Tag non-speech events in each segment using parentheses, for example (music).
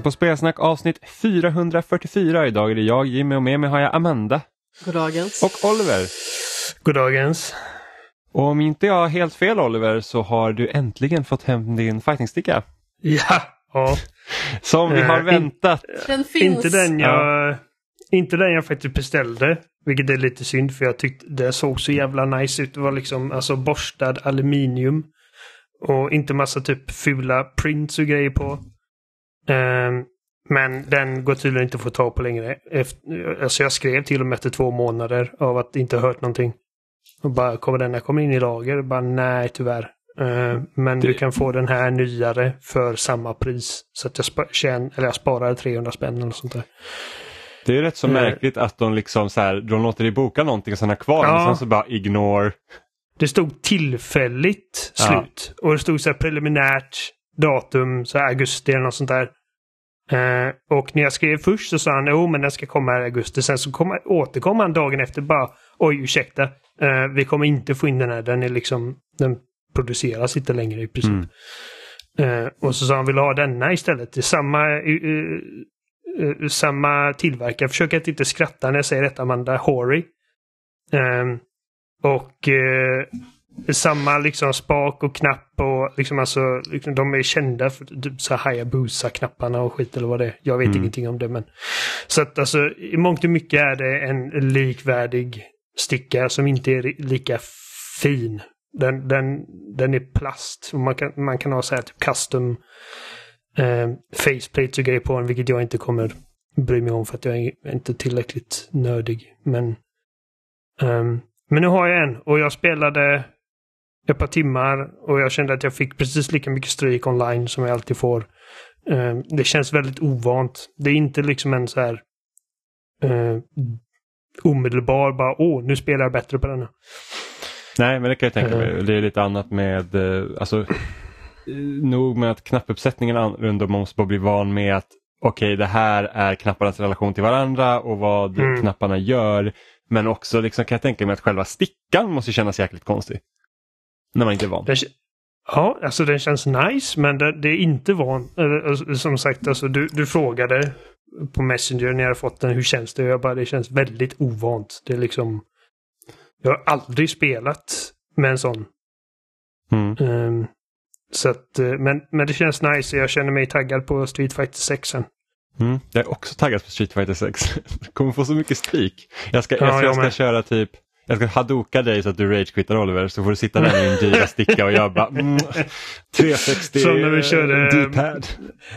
Lyssnar på Spelsnack avsnitt 444. Idag är det jag, Jimmy och med mig har jag Amanda Goddagens. och Oliver. Goddagens. Och om inte jag har helt fel Oliver så har du äntligen fått hem din fightingsticka. Ja, ja. Som vi har in- väntat. Den finns. Inte den jag... Inte den jag faktiskt beställde. Vilket är lite synd för jag tyckte det såg så jävla nice ut. Det var liksom alltså borstad aluminium. Och inte massa typ fula prints och grejer på. Ehm, men den går tydligen inte att få tag på längre. Efter, alltså jag skrev till och med efter två månader av att inte hört någonting. Och bara, kommer denna komma in i lager? Bara, nej tyvärr. Ehm, men du kan få den här nyare för samma pris. Så att jag, spa- tjän, eller jag sparar 300 spänn eller sånt där. Det är rätt så Eh. märkligt att de liksom så här, de låter dig boka någonting och sen har kvar den Ja. och sen så bara ignore. Det stod tillfälligt Ja. slut. Och det stod så här preliminärt datum, så här augusti eller något sånt där. Eh, och när jag skrev först så sa han jo men den ska komma här i augusti. Sen så kom, återkom han dagen efter bara oj ursäkta. Eh, vi kommer inte få in den här. Den är liksom, den produceras inte längre i princip. Mm. Eh, och så sa han vill ha denna istället. Det samma, eh, eh, samma tillverkare. Försök att inte skratta när jag säger detta Amanda. Hori. Eh, och samma liksom spak och knapp och liksom alltså, liksom, de är kända för typ så Hayabusa-knapparna och skit eller vad det är. Jag vet Mm. ingenting om det men. Så att alltså i mångt och mycket är det en likvärdig sticka som inte är lika fin. Den, den, den är plast och man kan, man kan ha så här typ custom eh, faceplates och grejer på den vilket jag inte kommer bry mig om för att jag är inte tillräckligt nördig. Men Ehm, men nu har jag en och jag spelade ett par timmar och jag kände att jag fick precis lika mycket stryk online som jag alltid får. Ehm, det känns väldigt ovant. Det är inte liksom en så här uh, omedelbar bara åh, nu spelar jag bättre på denna. Nej men det kan jag tänka mig. Eh. Det är lite annat med, eh, alltså eh, nog med att knappuppsättningen annorlunda man måste bara bli van med att okej det här är knapparnas relation till varandra och vad Mm. knapparna gör. Men också liksom, kan jag tänka mig att själva stickan måste kännas jäkligt konstig. När man inte är van. Den, k- ja, alltså den känns nice men det, det är inte van. eller, alltså, Som sagt, alltså, du, du frågade på Messenger när jag fått den hur känns det? Jag bara, det känns väldigt ovant. Det är liksom... Jag har aldrig spelat med en sån. Mm. Ehm, så att, eh, men, men det känns nice. Jag känner mig taggad på Street Fighter 6 sen. Mm. Jag är också taggad på Street Fighter 6. (laughs) kommer få så mycket stryk. Jag ska, jag Ja, ska, jag jag ska köra typ jag ska hadoka dig så att du ragequittar Oliver så får du sitta där med din dyra sticka och jag bara mm, 360 Som när vi körde- D-pad.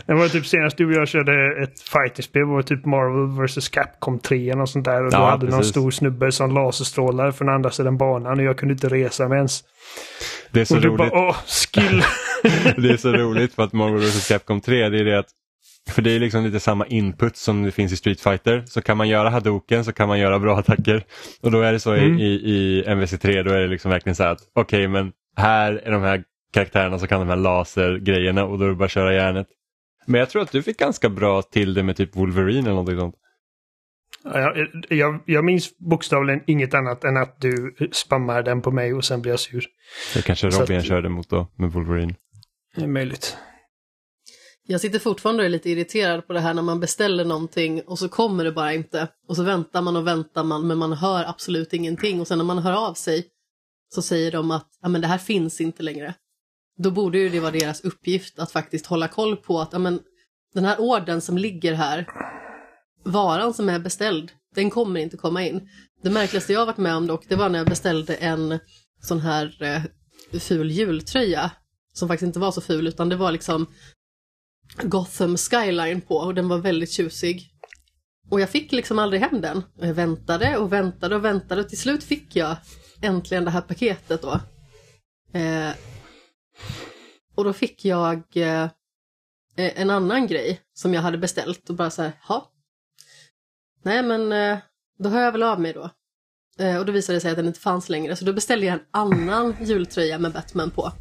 Det var typ senast du och jag körde ett fighterspel. Det var typ Marvel vs Capcom 3 och sånt där. Och då Ja, hade någon precis. stor snubbe som laserstrålar från andra sidan banan och jag kunde inte resa mig ens. Det är så och du roligt. bara åh, skill! (laughs) Det är så roligt för att Marvel vs Capcom 3 det är det att för det är liksom lite samma input som det finns i Street Fighter. Så kan man göra Hadoken så kan man göra bra attacker. Och då är det så Mm. i, i, i MVC3 då är det liksom verkligen så här att okej men här är de här karaktärerna som kan de här lasergrejerna och då är det bara att köra järnet. Men jag tror att du fick ganska bra till det med typ Wolverine eller någonting sånt. Ja, jag, jag, jag minns bokstavligen inget annat än att du spammar den på mig och sen blir jag sur. Det kanske Robin att- körde mot då med Wolverine. Det är möjligt. Jag sitter fortfarande och är lite irriterad på det här när man beställer någonting och så kommer det bara inte. Och så väntar man och väntar man men man hör absolut ingenting. Och sen när man hör av sig så säger de att ja, men det här finns inte längre. Då borde ju det vara deras uppgift att faktiskt hålla koll på att ja, men, den här orden som ligger här, varan som är beställd, den kommer inte komma in. Det märkligaste jag varit med om dock, det var när jag beställde en sån här eh, ful jultröja. Som faktiskt inte var så ful utan det var liksom Gotham Skyline på och den var väldigt tjusig. Och jag fick liksom aldrig hem den. Och jag väntade och väntade och väntade och till slut fick jag äntligen det här paketet då. Eh, och då fick jag eh, en annan grej som jag hade beställt och bara så här, ja. Nej men eh, då hör jag väl av mig då. Eh, och då visade det sig att den inte fanns längre så då beställde jag en annan jultröja med Batman på.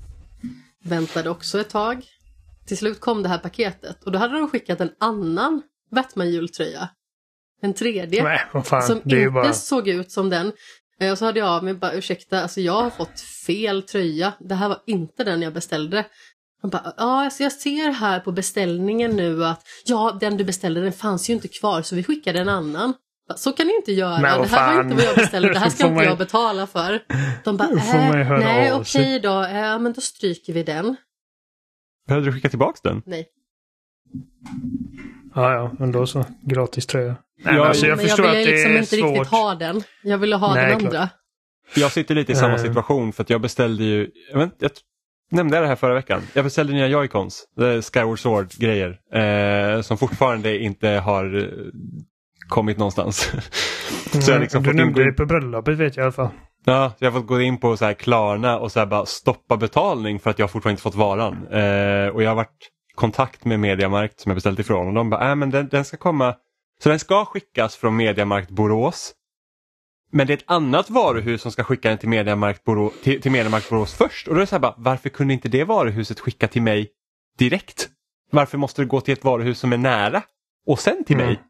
Väntade också ett tag. Till slut kom det här paketet och då hade de skickat en annan Batman-jultröja. En tredje. Nej, fan. som inte bara... såg ut som den. Eh, Och så hade jag av mig bara ursäkta, alltså jag har fått fel tröja. Det här var inte den jag beställde. Han bara, ja alltså jag ser här på beställningen nu att ja den du beställde den fanns ju inte kvar så vi skickade en annan. Bara, Så kan ni inte göra, Men det här var inte vad jag beställde, det här (laughs) ska inte jag betala för. De bara, äh, nej okej då, ja men då stryker vi den. Behövde du skicka tillbaka den? Nej. Ja, ja, men då så. Gratis tröja. Nej, Ja, men alltså, jag men jag förstår ville att det liksom är inte svårt. riktigt ha den. Jag ville ha Nej, den klart. andra. Jag sitter lite i samma Eh. situation för att jag beställde ju, jag, vet, jag nämnde det här förra veckan, jag beställde nya Joy-Cons, Skyward Sword-grejer, eh, som fortfarande inte har eh, kommit någonstans. (laughs) så jag har liksom du nämnde in, det på bröllopet vet jag i alla fall. ja, jag har fått gå in på så här Klarna och så här bara stoppa betalning för att jag fortfarande inte fått varan. Eh, och jag har varit i kontakt med Mediamarkt som jag beställt ifrån och de bara, äh, men den, den ska komma, så den ska skickas från Mediamarkt Borås men det är ett annat varuhus som ska skicka den till Mediamarkt Borås, till, till Mediamarkt Borås först. Och då är det så här bara, varför kunde inte det varuhuset skicka till mig direkt? Varför måste det gå till ett varuhus som är nära och sen till Mm. mig?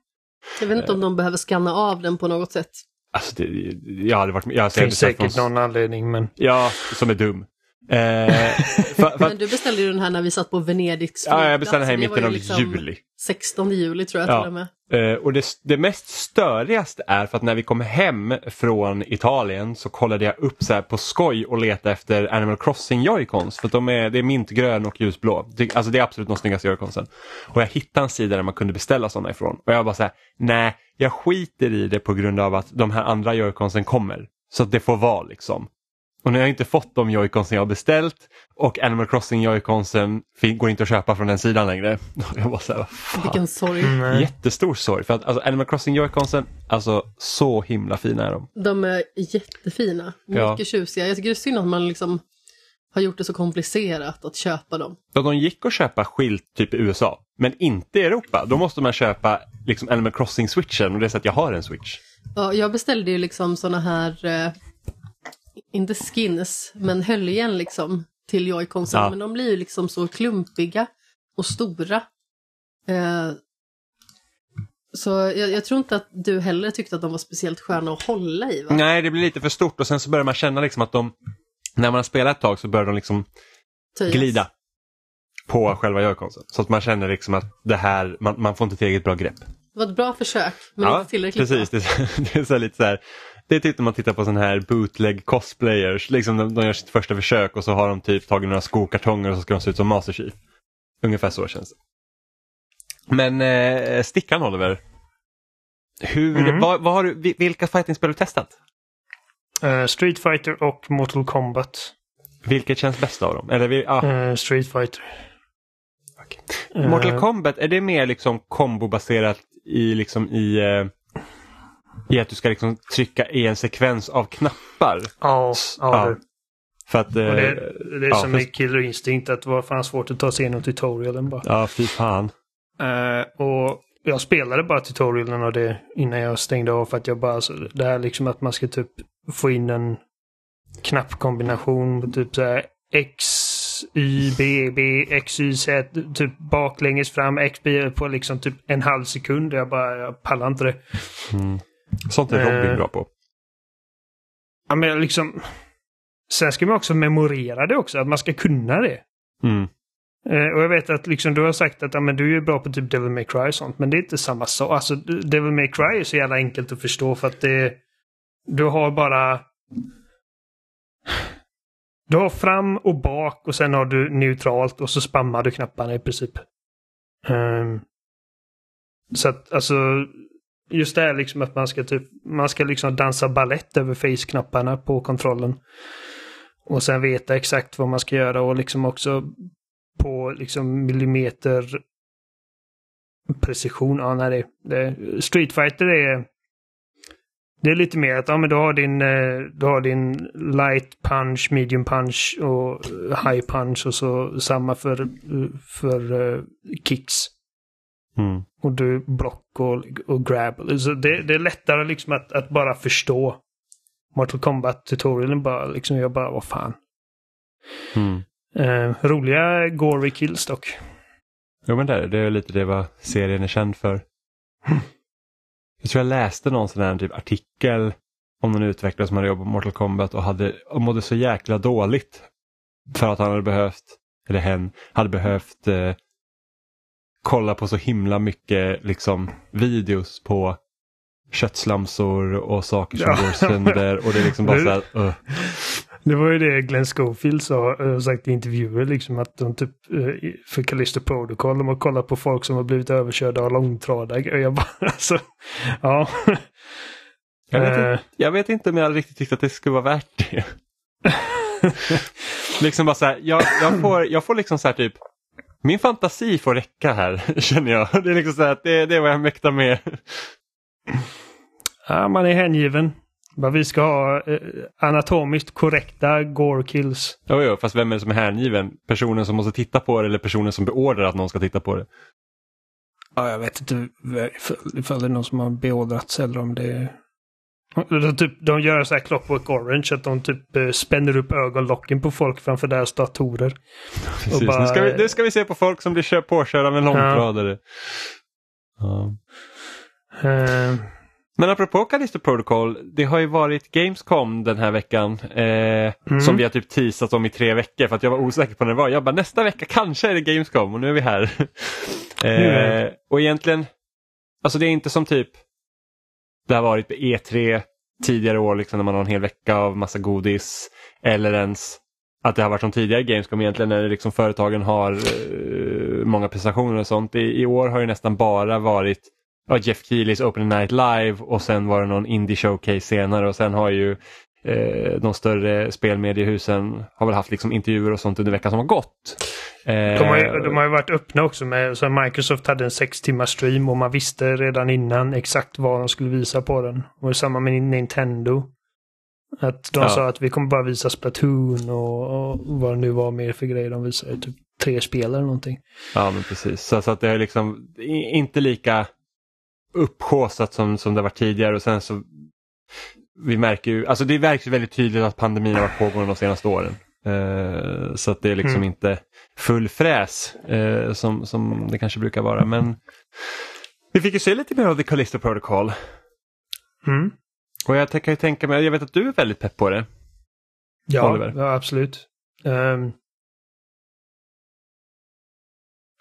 Jag vet inte om de behöver skanna av den på något sätt. Alltså det, jag hade varit, jag, Det jag hade finns säkert någon anledning men... Ja, som är dum. Eh, (laughs) för, för, Men du beställde ju den här när vi satt på Venedigs ja, jag beställde den här i mitten av liksom juli. 16 juli tror jag Ja. till och med. Eh, och det, det mest störigaste är för att när vi kom hem från Italien så kollade jag upp så här på skoj och letade efter Animal Crossing Joy-Cons för att de är, det är mintgrön och ljusblå. Det, alltså det är absolut de snyggaste Joy-Consen. Och jag hittade en sida där man kunde beställa sådana ifrån och jag bara så här, nej, jag skiter i det på grund av att de här andra Joy-Consen kommer. Så att det får vara liksom. Och nu har jag inte fått de Joy-Consen jag har beställt och Animal Crossing Joy-Consen går inte att köpa från den sidan längre. (laughs) Jag bara så här, vad fan. Vilken sorg. Nej. Jättestor sorg för att alltså, Animal Crossing Joy-Consen, alltså så himla fina är de. De är jättefina. Mycket Ja. tjusiga. Jag tycker det är synd att man liksom har gjort det så komplicerat att köpa dem. Och de gick att köpa skilt typ i USA, men inte i Europa. Då måste man köpa liksom Animal Crossing-switchen och det är så att jag har en switch. Ja, jag beställde ju liksom såna här, eh, inte skins, men höljen liksom till joyconsen. Ja. Men de blir ju liksom så klumpiga och stora. Eh, så jag, jag tror inte att du heller tyckte att de var speciellt sköna att hålla i va? Nej, det blir lite för stort och sen så börjar man känna liksom att de, när man har spelat ett tag så börjar de liksom Töjas. glida på själva Joy-Consen. Så att man känner liksom att det här, man, man får inte tillräckligt bra grepp. Det var ett bra försök, men inte tillräckligt precis. bra. Det, är- (laughs) det är så lite så här, det är typ när man tittar på sån här bootleg cosplayers, liksom de, de gör sitt första försök och så har de typ tagit några skokartonger och så ska de se ut som Master Chief. Ungefär så känns det. Men eh, Stickan Oliver, hur, Mm. vad, vad har du, vi- vilka fightingspel har du testat? Eh, Street Fighter och Mortal Kombat. Vilket känns bäst av dem? Eller, ah, Eh, Street Fighter. Eh, Mortal Kombat, är det mer liksom kombobaserat i, liksom i, i att du ska liksom trycka i en sekvens av knappar? Ja, Ja. ja. det- För att, eh, Och det, det är ja, som för- i Killer Instinct att det var fan svårt att ta sig igenom tutorialen bara. Ja, fy fan. Eh, och jag spelade bara tutorialen och det innan jag stängde av för att jag bara, alltså, det här liksom att man ska typ få in en knappkombination typ så här X, Y, B, B, X, Y, Z, typ baklänges fram, X, B på liksom typ en halv sekund. Jag bara, jag pallar inte det. Sånt är Robin Eh. bra på. Ja, men liksom... Sen ska man också memorera det också, att man ska kunna det. Mm. Eh, och jag vet att liksom, du har sagt att ja, men du är bra på typ Devil May Cry och sånt, men det är inte samma sak. Alltså, Devil May Cry är så jävla enkelt att förstå för att det... Du har bara... Du har fram och bak och sen har du neutralt och så spammar du knapparna i princip. Ehm, så att alltså... Just det här liksom att man ska typ... Man ska liksom dansa ballett över face-knapparna på kontrollen. Och sen veta exakt vad man ska göra och liksom också på liksom millimeter precision. Ja, nej, det, det, Street Fighter är det är lite mer att ja, men du har din, eh, du har din light punch, medium punch och high punch och så samma för, för eh, kicks. Mm. Och du block och, och grab. Så det, det är lättare liksom att, att bara förstå. Mortal Kombat-tutorialen bara liksom, jag bara, vad fan. Mm. Eh, roliga gory kills dock. Jo men det är, det är lite det vad serien är känd för. (laughs) Jag tror jag läste någon sån här typ artikel om någon utvecklare som hade jobbat på Mortal Kombat och, hade, och mådde så jäkla dåligt för att han hade behövt eller hen, hade behövt eh, kolla på så himla mycket liksom videos på köttslamsor och saker som Ja. går sönder och det är liksom bara så här, (laughs) uh. Det var ju det Glenn Schofield sa, eh, sagt i intervjuer, liksom att de typ eh, för Callisto Protocol, de har kollat på folk som har blivit överkörda av långtradare. Och jag bara, (laughs) alltså, ja. jag, vet Eh. inte, jag vet inte om jag riktigt tyckte att det skulle vara värt det. (laughs) liksom bara så här, jag, jag, får, jag får liksom så här typ, min fantasi får räcka här (laughs) känner jag. Det är liksom så här, att det, det är vad jag mäktar med. ja, man är hängiven. Bara vi ska ha eh, anatomiskt korrekta gore kills. Jo, jo, fast vem är det som är hängiven? Personen som måste titta på det eller personen som beordrar att någon ska titta på det? Ja, jag vet inte ifall det är någon som har beordrats eller om det är... De, typ, de gör så här Clockwork Orange, att de typ eh, spänner upp ögonlocken på folk framför deras datorer. Precis. bara- nu, ska vi, nu ska vi se på folk som blir kö- påkörda med långtradare. Ja. Eh, Men apropå Callisto Protocol, det har ju varit Gamescom den här veckan. Eh, Mm. Som vi har typ teasat om i tre veckor för att jag var osäker på när det var. Jag bara nästa vecka kanske är det Gamescom och nu är vi här. är eh, och egentligen, alltså det är inte som typ det har varit på E3 tidigare år liksom när man har en hel vecka av massa godis. Eller ens att det har varit som tidigare Gamescom egentligen när liksom företagen har eh, många presentationer och sånt. I, I år har det nästan bara varit ja, Jeff Keelys Open Night Live och sen var det någon indie showcase senare och sen har ju eh, de större spelmediehusen har väl haft liksom intervjuer och sånt under veckan som har gått. Eh, de, har ju, de har ju varit öppna också med, så Microsoft hade en sex timmars stream och man visste redan innan exakt vad de skulle visa på den. Och samma med Nintendo. Att de Ja. sa att vi kommer bara visa Splatoon och, och vad det nu var mer för grejer de visade. Typ tre spel eller någonting. Ja men precis, så, så att det är liksom inte lika upphaussat som, som det varit tidigare och sen så vi märker ju, alltså det ju väldigt tydligt att pandemin har varit pågående de senaste åren. Eh, så att det är liksom Mm. inte full fräs eh, som, som det kanske brukar vara. Men vi fick ju se lite mer av The Callisto Protocol. Mm. Och jag kan ju tänka mig, jag vet att du är väldigt pepp på det. Ja, ja absolut. Ehm.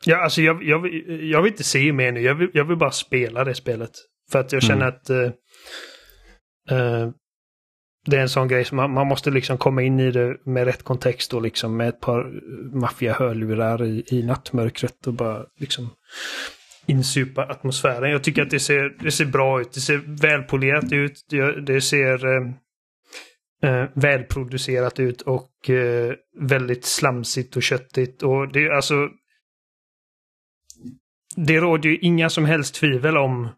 ja, alltså jag, jag, jag vill inte se mer nu. Jag vill, jag vill bara spela det spelet. För att jag känner Mm. att eh, det är en sån grej som man, man måste liksom komma in i det med rätt kontext och liksom med ett par maffiga hörlurar i, i nattmörkret och bara liksom insupa atmosfären. Jag tycker att det ser, det ser bra ut. Det ser välpolerat ut. Det, det ser eh, eh välproducerat ut och eh, väldigt slamsigt och köttigt. Och det alltså... Det råder ju inga som helst tvivel om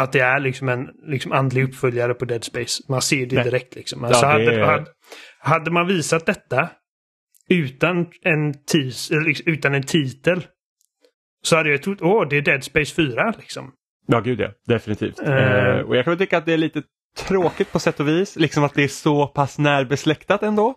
att det är liksom en liksom andlig uppföljare på Dead Space. Man ser det Nej. direkt liksom. Alltså det hade, hade, hade man visat detta utan en, tis, liksom, utan en titel så hade jag trott åh, det är Dead Space 4 liksom. Ja, gud ja, definitivt. Eh, och jag kan tycka att det är lite tråkigt på sätt och vis, liksom att det är så pass närbesläktat ändå.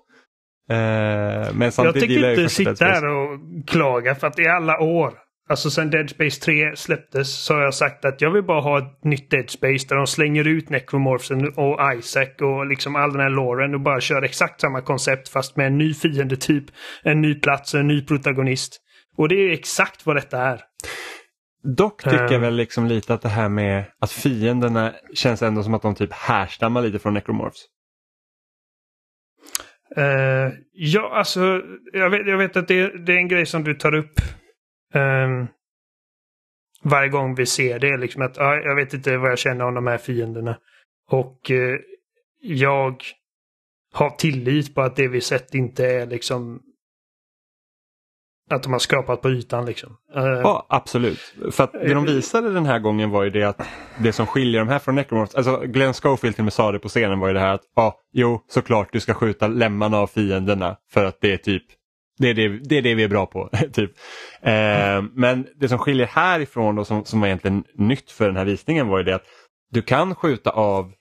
Eh, men Jag tänker inte sitta här och klaga för att i alla år, alltså sen Dead Space 3 släpptes, så har jag sagt att jag vill bara ha ett nytt Dead Space där de slänger ut Necromorphsen och Isaac och liksom all den här loren och bara kör exakt samma koncept fast med en ny fiendetyp, en ny plats och en ny protagonist. Och det är exakt vad detta är. Dock tycker Eh. jag väl liksom lite att det här med att fienderna känns ändå som att de typ härstammar lite från Necromorphs. Eh, ja, alltså, jag vet, jag vet att det, det är en grej som du tar upp ehm, varje gång vi ser det. Liksom att, ja, jag vet inte vad jag känner om de här fienderna. Och eh, jag har tillit på att det vi sett inte är liksom att de har skrapat på ytan liksom. Eh, Ja, absolut. För att det de visade den här gången var ju det att det som skiljer de här från Necromorphs, alltså Glenn Schofield till och med sa det på scenen var ju det här att ja, jo, såklart du ska skjuta lemmarna av fienderna för att det är typ det är det, det, är det vi är bra på. (laughs) typ. Eh, men det som skiljer härifrån då som, som var egentligen nytt för den här visningen var ju det att du kan skjuta av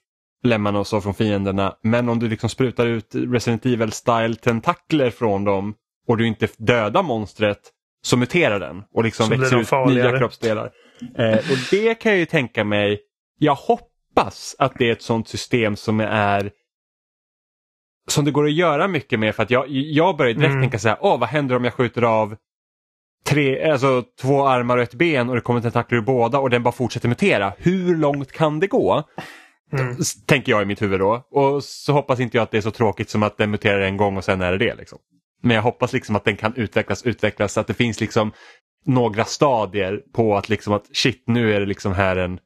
lemmarna och så från fienderna men om du liksom sprutar ut Resident Evil style tentakler från dem och du inte dödar monstret så muterar den och liksom Så växer ut farligare. nya kroppsdelar. Eh, och det kan jag ju tänka mig, jag hoppas att det är ett sånt system som är som det går att göra mycket med för att jag, jag börjar direkt Mm. tänka så här, åh vad händer om jag skjuter av tre, alltså två armar och ett ben och det kommer tentakler ur båda och den bara fortsätter mutera. Hur långt kan det gå? Mm. Tänker jag i mitt huvud då. Och så hoppas inte jag att det är så tråkigt som att den muterar en gång och sen är det det. Liksom. Men jag hoppas liksom att den kan utvecklas, utvecklas så att det finns liksom några stadier på att liksom att shit nu är det liksom här en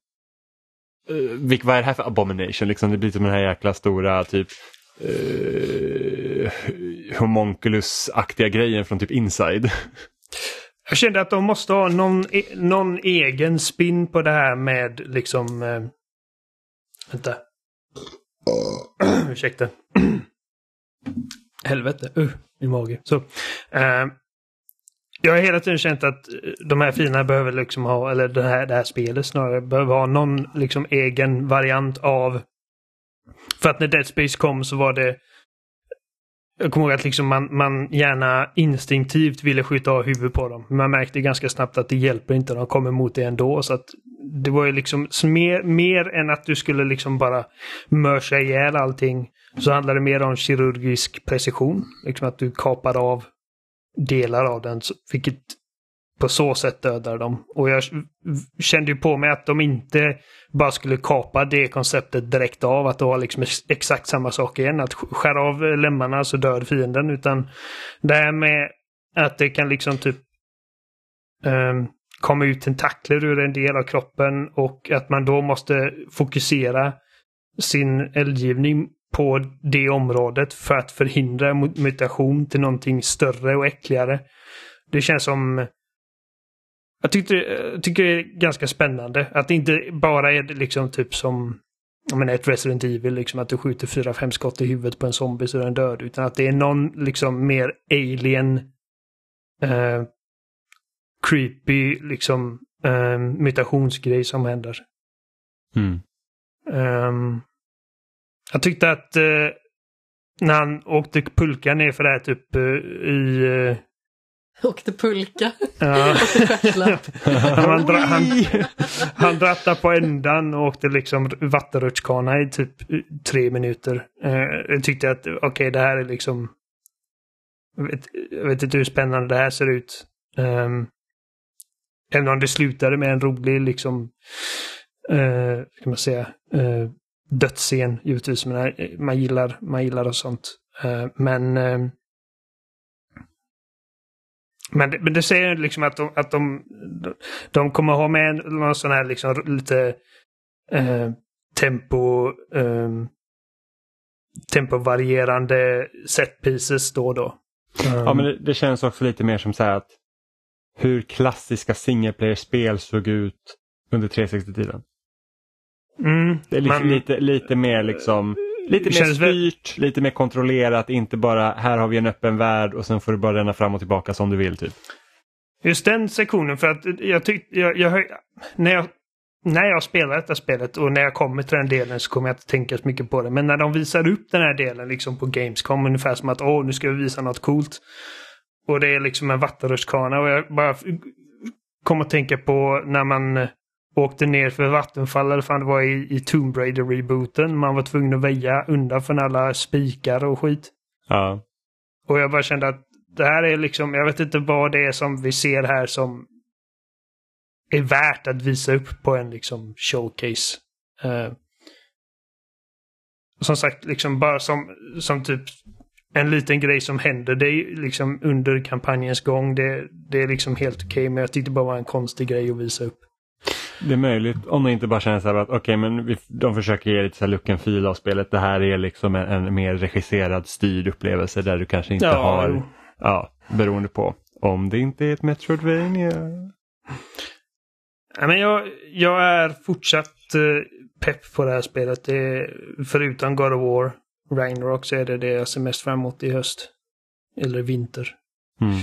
uh, vad är det här för abomination? Liksom, det blir som den här jäkla stora typ uh, homunculus-aktiga grejen från typ Inside. Jag kände att de måste ha någon, e- någon egen spin på det här med liksom... Eh, vänta. (clears throat) Ursäkta. Helvete. Uh, i mage. Så. Eh, jag har hela tiden känt att eh, de här fina behöver liksom ha, eller det här, det här spelet snarare, behöver ha någon liksom egen variant av... För att när Dead Space kom så var det jag kommer ihåg att liksom man, man gärna instinktivt ville skjuta av huvudet på dem. Men man märkte ganska snabbt att det hjälper inte. De kommer mot det ändå. Så att det var ju liksom mer, mer än att du skulle liksom bara mörsa ihjäl allting. Så handlade det mer om kirurgisk precision. Liksom att du kapar av delar av den. Vilket på så sätt dödar dem. Och jag kände ju på mig att de inte bara skulle kapa det konceptet direkt av. Att det var liksom exakt samma sak igen. Att skära av lemmarna så dör fienden. Utan det här med att det kan liksom typ um, komma ut tentakler ur en del av kroppen och att man då måste fokusera sin eldgivning på det området för att förhindra mutation till någonting större och äckligare. Det känns som jag tyckte, jag tycker det är ganska spännande. Att det inte bara är liksom typ som menar, ett Resident Evil, liksom att du skjuter fyra, fem skott i huvudet på en zombie så är den död. Utan att det är någon liksom mer alien eh, creepy liksom eh, mutationsgrej som händer. Mm. Ehm, jag tyckte att eh, när han åkte pulka ner för det här typ eh, i... (laughs) Åkte pulka. ja. (laughs) Åkte stjärtlapp. han, dra, han, han drattade på ändan och åkte liksom vattenrutschkana i typ eh, tre minuter. Eh, jag tyckte att okej, det här är liksom... Jag vet, jag vet inte hur spännande det här ser ut. Um, även om det slutade med en rolig liksom... Uh, kan man säga? Uh, dödsscen givetvis. Men man gillar, man gillar och sånt. Eh, men... ehm, men det, men det säger liksom att de, att de, de kommer ha med någon sån här liksom lite eh, tempo eh, tempovarierande set pieces då och då. Ja, men det, det känns också lite mer som så här att hur klassiska single player-spel såg ut under 360-tiden. mm, Det är lite, man- lite, lite mer liksom Lite mer känns väl- styrt, lite mer kontrollerat, inte bara här har vi en öppen värld och sen får du bara ränna fram och tillbaka som du vill. typ. Just den sektionen för att jag tyckte, jag, jag, när jag när jag spelar detta spelet och när jag kommer till den delen så kommer jag inte tänka så mycket på det. Men när de visar upp den här delen liksom på Gamescom ungefär som att åh, nu ska vi visa något coolt. Och det är liksom en vattenrutschkana och jag bara kom att tänka på när man åkte ner för vattenfall eller fan det var i, i Tomb Raider-rebooten. Man var tvungen att väja undan från alla spikar och skit. Ja. Och jag bara kände att det här är liksom, jag vet inte vad det är som vi ser här som är värt att visa upp på en liksom showcase. Eh, som sagt, liksom bara som, som typ en liten grej som händer. Det är liksom under kampanjens gång. Det, det är liksom helt okej, men jag tyckte bara var en konstig grej att visa upp. Det är möjligt om det inte bara känns så här att okej men vi, de försöker ge lite så här look and feel av spelet. Det här är liksom en, en mer regisserad styrd upplevelse där du kanske inte Ja, har, jo. ja, beroende på om det inte är ett Metroidvania. Ja, men jag, jag är fortsatt eh, pepp på det här spelet. Det är, förutom God of War, Ragnarok, så är det det jag ser mest fram emot i höst. Eller vinter. Mm.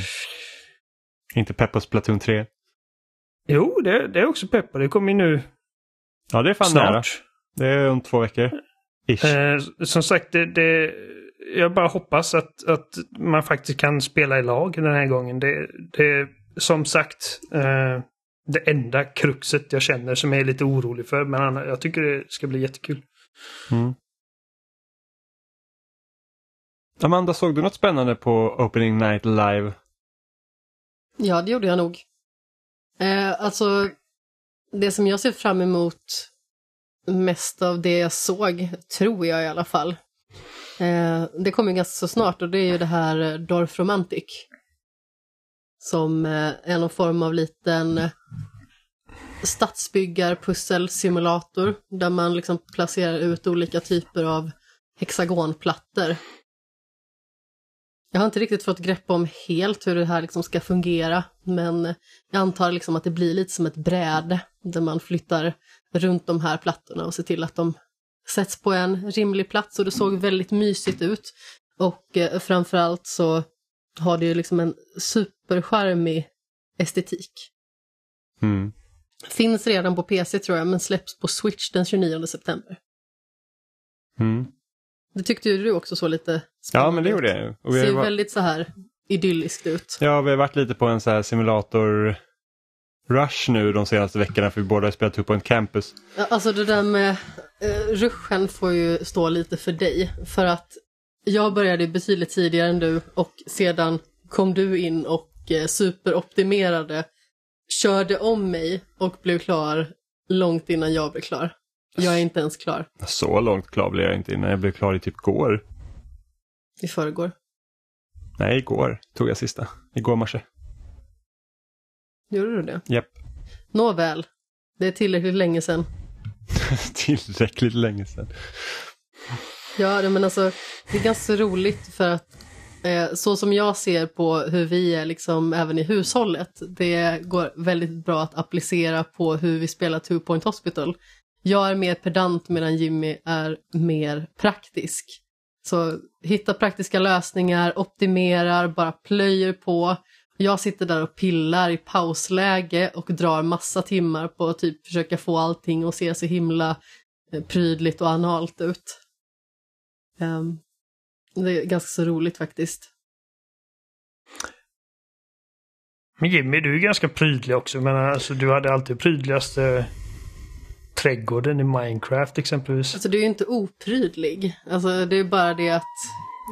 Inte pepp på Splatoon 3. Jo, det, det är också pepp. Det kommer ju nu Ja det är fan nära. snart. Det är om två veckor. Eh, som sagt, det, det, jag bara hoppas att, att man faktiskt kan spela i lag den här gången. Det, det som sagt eh, det enda kruxet jag känner som jag är lite orolig för. Men annars- jag tycker det ska bli jättekul. Mm. Amanda, såg du något spännande på Opening Night Live? Ja, det gjorde jag nog. Eh, alltså, det som jag ser fram emot mest av det jag såg, tror jag i alla fall, eh, det kommer ganska så snart och det är ju det här eh, Dorf Romantic. Som eh, är någon form av liten eh, stadsbyggarpusselsimulator där man liksom placerar ut olika typer av hexagonplattor. Jag har inte riktigt fått grepp om helt hur det här liksom ska fungera, men jag antar liksom att det blir lite som ett bräde där man flyttar runt de här plattorna och ser till att de sätts på en rimlig plats och det såg väldigt mysigt ut. Och eh, framförallt så har det ju liksom en supercharmig estetik. Mm. Finns redan på PC tror jag, men släpps på Switch den 29 september. Mm. Det tyckte ju du också så lite Ja, men det gjorde jag. Och vi Ser ju varit- väldigt så här idylliskt ut. Ja, vi har varit lite på en så här simulator rush nu de senaste veckorna för vi båda har spelat Two Point Campus. Ja, Alltså det där med eh, ruschen får ju stå lite för dig. För att jag började betydligt tidigare än du och sedan kom du in och eh, superoptimerade, körde om mig och blev klar långt innan jag blev klar. Jag är inte ens klar Så långt klar blev jag inte innan jag blev klar i typ går. i förrgår. Nej, igår tog jag sista. Igår morse. Gjorde du det? Japp. Nåväl, det är tillräckligt länge sedan. (laughs) Tillräckligt länge sedan. Ja, men alltså det är ganska roligt för att eh, så som jag ser på hur vi är liksom även i hushållet, det går väldigt bra att applicera på hur vi spelar Two Point Hospital. Jag är mer pedant medan Jimmy är mer praktisk. Så hitta praktiska lösningar, optimerar, bara plöjer på. Jag sitter där och pillar i pausläge och drar massa timmar på att typ försöka få allting att se så himla eh, prydligt och analt ut. Ehm, det är ganska så roligt faktiskt. Men Jimmy, du är ganska prydlig också. Men alltså, du hade alltid prydligaste trädgården i Minecraft exempelvis. Alltså det är ju inte oprydlig. Alltså det är bara det att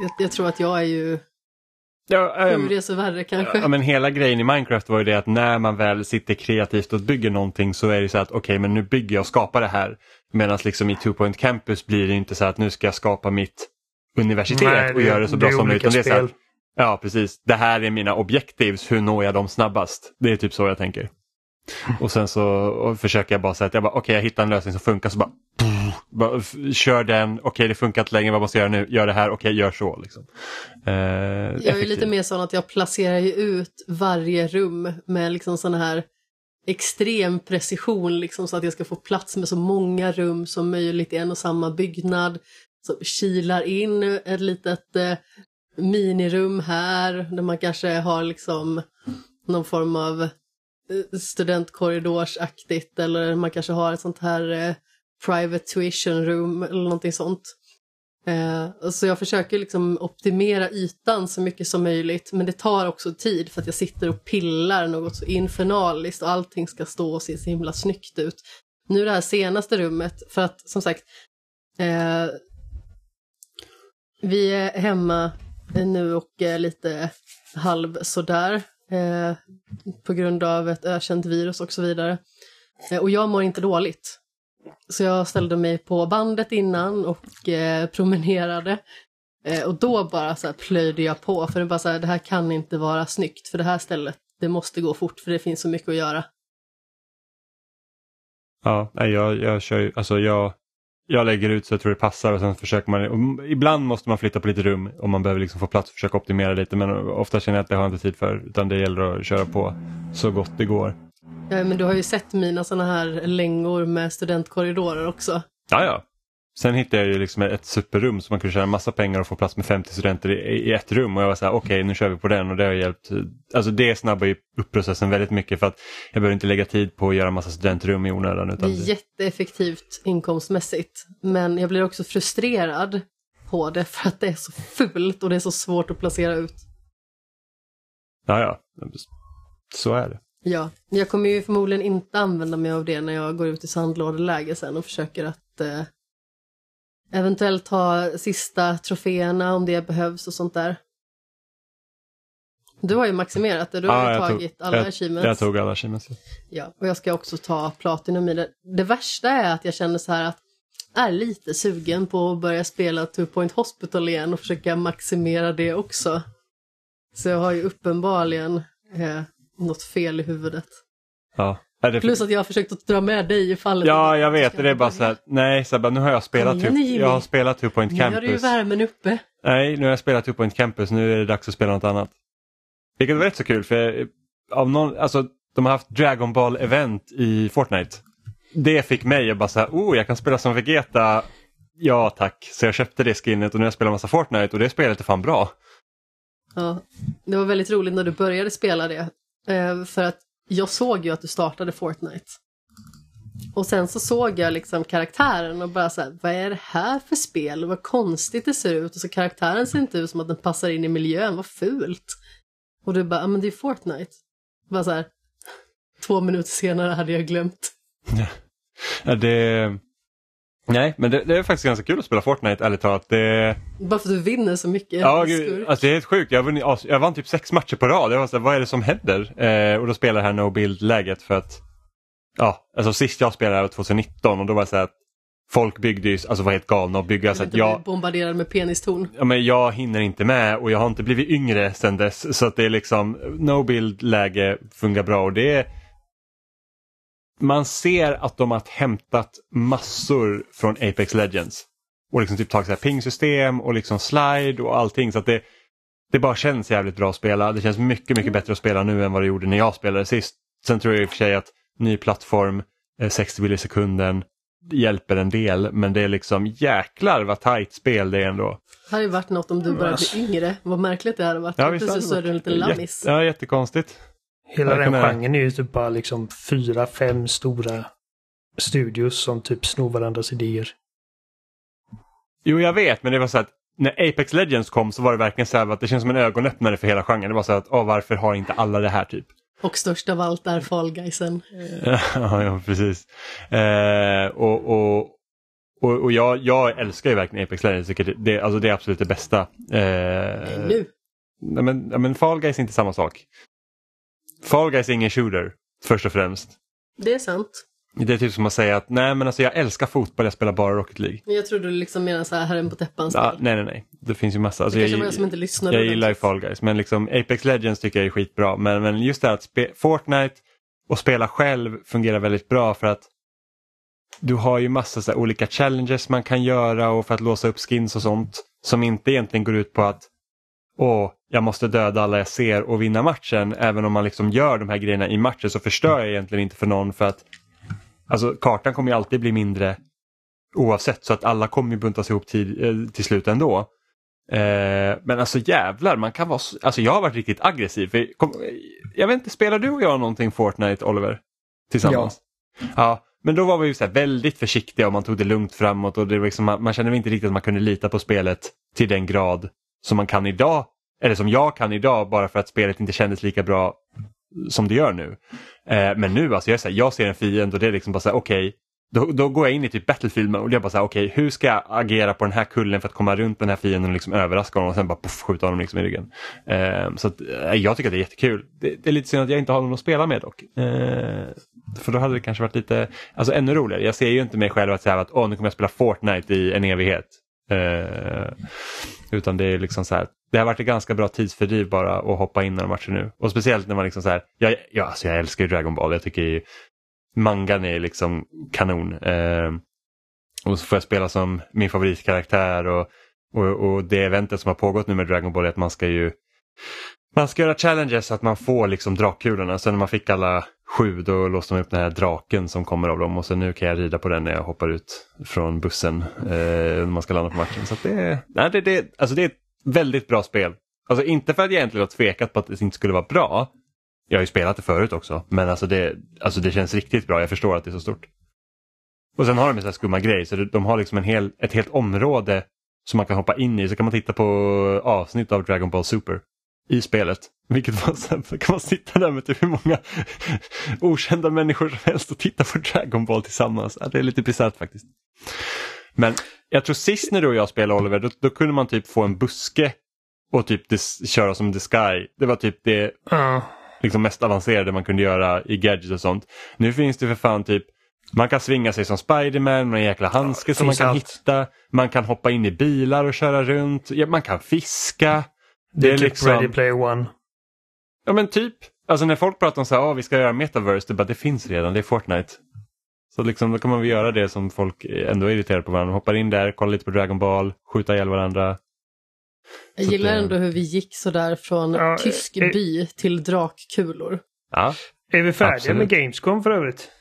jag, jag tror att jag är ju Ja, hur det är så värre kanske. Ja, men hela grejen i Minecraft var ju det att när man väl sitter kreativt och bygger någonting så är det så att okej, men nu bygger jag och skapar det här. Medan liksom i Two Point Campus blir det inte så att nu ska jag skapa mitt universitet Nej, och göra det så bra som möjligt. Det är så att, ja, precis. Det här är mina objectives, hur når jag dem snabbast? Det är typ så jag tänker. Och sen så försöker jag bara säga att jag bara, okej, jag hittar en lösning som funkar så bara, bara f- kör den, okej det funkar inte längre, vad måste jag göra nu? Gör det här, okej gör så. Liksom. Eh, Jag är ju lite mer sån att jag placerar ju ut varje rum med liksom sån här extrem precision liksom så att jag ska få plats med så många rum som möjligt i en och samma byggnad. Så kilar in ett litet eh, minirum här där man kanske har liksom någon form av Eh, studentkorridorsaktigt eller man kanske har ett sånt här eh, private tuition room eller någonting sånt. Eh, så jag försöker liksom optimera ytan så mycket som möjligt men det tar också tid för att jag sitter och pillar något så infernaliskt och allting ska stå och se så himla snyggt ut. Nu det här senaste rummet, för att som sagt eh, vi är hemma nu och är lite halv sådär eh, på grund av ett ökänt virus och så vidare. Eh, och jag mår inte dåligt. Så jag ställde mig på bandet innan och eh, promenerade. Eh, och då bara så här plöjde jag på, för det, bara så här, det här kan inte vara snyggt, för det här stället, det måste gå fort, för det finns så mycket att göra. Ja, jag, jag kör ju, alltså jag, jag lägger ut så jag tror det passar och sen försöker man, ibland måste man flytta på lite rum om man behöver liksom få plats och försöka optimera lite men ofta känner jag att det har jag inte tid för utan det gäller att köra på så gott det går. Ja, men du har ju sett mina sådana här längor med studentkorridorer också. Ja, ja. Sen hittade jag ju liksom ett superrum så man kunde tjäna massa pengar och få plats med 50 studenter i, i ett rum och jag var så här, okej nu kör vi på den och det har hjälpt. Alltså det snabbar ju upp processen väldigt mycket för att jag behöver inte lägga tid på att göra massa studentrum i onödan. Det Utan är jätteeffektivt inkomstmässigt, men jag blir också frustrerad på det för att det är så fult och det är så svårt att placera ut. Ja, ja. Så är det. Ja, jag kommer ju förmodligen inte använda mig av det när jag går ut i sandlådeläge sen och försöker att eh, Eventuellt ta sista troféerna om det behövs och sånt där. Du har ju maximerat det, du har Ja, ju tagit tog, alla jag, achievements. jag tog alla achievements. Ja, och jag ska också ta Platinum i det. Det värsta är att jag känner så här att är lite sugen på att börja spela Two Point Hospital igen och försöka maximera det också. Så jag har ju uppenbarligen eh, något fel i huvudet. Ja. Det Plus att jag har försökt att dra med dig i fallet. Ja, jag vet. Det är bara så här, nej, så här, bara, nu har jag spelat, Kom igen jag har spelat Two Point Nu har du ju Campus. värmen uppe. Nej, nu har jag spelat Two Point Campus, nu är det dags att spela något annat. Vilket var rätt så kul för av någon, alltså, de har haft Dragon Ball event i Fortnite. Det fick mig att bara säga, oh jag kan spela som Vegeta. Ja tack, så jag köpte det skinnet och nu har jag spelat massa Fortnite och det spelet är fan bra. Ja, det var väldigt roligt när du började spela det. Eh, för att jag såg ju att du startade Fortnite. Och sen så såg jag liksom karaktären och bara så här, vad är det här för spel? Vad konstigt det ser ut. Och så karaktären ser inte ut som att den passar in i miljön, vad fult. Och du bara, ja men det är Fortnite. Bara så här, två minuter senare hade jag glömt. Ja, det... Nej, men det, det är faktiskt ganska kul att spela Fortnite ärligt talat. Det... Bara för att du vinner så mycket. Ja, gud, alltså det är helt sjukt. Jag, vann, jag vann typ sex matcher på rad. Jag var så här, vad är det som händer? Eh, och då spelar jag här no build-läget för att ja, alltså sist jag spelade var 2019 och då var det så här att folk byggde ju, alltså var helt galna och bygga så att jag, bombarderad med penistorn. ja, men jag hinner inte med och jag har inte blivit yngre sedan dess så att det är liksom no build-läge fungerar bra och det är man ser att de har hämtat massor från Apex Legends. Och liksom typ tagit ping-system och liksom slide och allting så att det, det bara känns jävligt bra att spela. Det känns mycket, mycket bättre att spela nu än vad det gjorde när jag spelade sist. Sen tror jag i och för sig att ny plattform, eh, 60 bilar i sekunden, hjälper en del men det är liksom jäklar vad tajt spel det är ändå. Det hade ju varit något om du började bli yngre. Vad märkligt det hade varit. Ja, visst så är du en liten Jätte- lammis. Ja, jättekonstigt. Hela den genren är ju typ bara liksom fyra, fem stora studios som typ snor varandras idéer. Jo, jag vet, men det var så att när Apex Legends kom så var det verkligen så här att det känns som en ögonöppnare för hela genren. Det var så att, åh, varför har inte alla det här typ? Och störst av allt är Fall Guysen. (laughs) ja, ja, precis. Eh, och och, och, och jag, jag älskar ju verkligen Apex Legends. Tycker Det, det, alltså det är absolut det bästa. Eh, Nu. nej, men, men Fall Guys är inte samma sak. Fall Guys är ingen shooter, först och främst. Det är sant. Det är typ som att säga att nej men alltså jag älskar fotboll, jag spelar bara Rocket League. Jag tror du liksom menar så här, herren på täppan Ja, nej nej nej, det finns ju massa. Alltså, Det jag, som inte lyssnade jag gillar ju. Fall Guys men liksom Apex Legends tycker jag är skitbra. Men, men just det här att Fortnite och spela själv fungerar väldigt bra för att du har ju massa så olika challenges man kan göra och för att låsa upp skins och sånt som inte egentligen går ut på att åh, jag måste döda alla jag ser och vinna matchen. Även om man liksom gör de här grejerna i matchen så förstör jag egentligen inte för någon för att alltså, kartan kommer ju alltid bli mindre oavsett så att alla kommer ju buntas ihop till, eh, till slut ändå. Eh, men alltså jävlar, man kan vara, så- alltså jag har varit riktigt aggressiv. För, kom, jag vet inte, spelar du och jag någonting Fortnite Oliver? Tillsammans? Ja. men då var vi ju så väldigt försiktiga och man tog det lugnt framåt och det var liksom, man, man kände inte riktigt att man kunde lita på spelet till den grad som man kan idag. Eller som jag kan idag bara för att spelet inte kändes lika bra som det gör nu. Eh, men nu alltså, jag, här, jag ser en fiende och det är liksom bara så här, okej, då, då går jag in i typ Battlefield mode och jag bara så här, okej, hur ska jag agera på den här kullen för att komma runt den här fienden och liksom överraska honom och sen bara puff, skjuta honom liksom i ryggen. Eh, så att, eh, jag tycker att det är jättekul. Det, det är lite synd att jag inte har någon att spela med dock. Eh, för då hade det kanske varit lite, alltså ännu roligare. Jag ser ju inte mig själv att säga att åh, nu kommer jag spela Fortnite i en evighet. Eh, utan det är liksom så här, det har varit ett ganska bra tidsfördriv bara att hoppa in i några matcher nu. Och speciellt när man liksom så här, jag, jag, alltså jag älskar ju Dragon Ball, jag tycker ju mangan är liksom kanon. Eh, och så får jag spela som min favoritkaraktär och, och, och det eventet som har pågått nu med Dragon Ball är att man ska ju man ska göra challenges så att man får liksom drakkulorna. Sen när man fick alla sju då låste man upp den här draken som kommer av dem och sen nu kan jag rida på den när jag hoppar ut från bussen eh, när man ska landa på matchen. Så att det, nej, det, det, alltså det är ett väldigt bra spel. Alltså inte för att jag egentligen har tvekat på att det inte skulle vara bra. Jag har ju spelat det förut också men alltså det, alltså det känns riktigt bra. Jag förstår att det är så stort. Och sen har de en sån här skumma grej så de har liksom en hel, ett helt område som man kan hoppa in i så kan man titta på avsnitt av Dragon Ball Super i spelet. Vilket var så här, kan man sitta där med typ hur många (laughs) okända människor som helst och titta på Dragon Ball tillsammans. Ja, det är lite bisarrt faktiskt. Men jag tror sist när du och jag spelade Oliver, då, då kunde man typ få en buske och typ dis, köra som the sky. Det var typ det Ja. liksom mest avancerade man kunde göra i gadgets och sånt. Nu finns det för fan typ man kan svinga sig som Spiderman med en jäkla handske Ja, som man kan allt. hitta. Man kan hoppa in i bilar och köra runt. Ja, man kan fiska. Det är, är typ liksom- Ready Player One. Ja men typ. Alltså när folk pratar om så här, "Ah, vi ska göra metaverse, det, bara, det finns redan, det är Fortnite. Så liksom, då kan man väl göra det som folk ändå är irriterade på varandra. Hoppar in där, kollar lite på Dragon Ball, skjuta ihjäl varandra. Jag Så gillar det- ändå hur vi gick sådär från Ja, tysk eh, by till drakkulor. Ja. Är vi färdiga Absolut. med Gamescom för övrigt?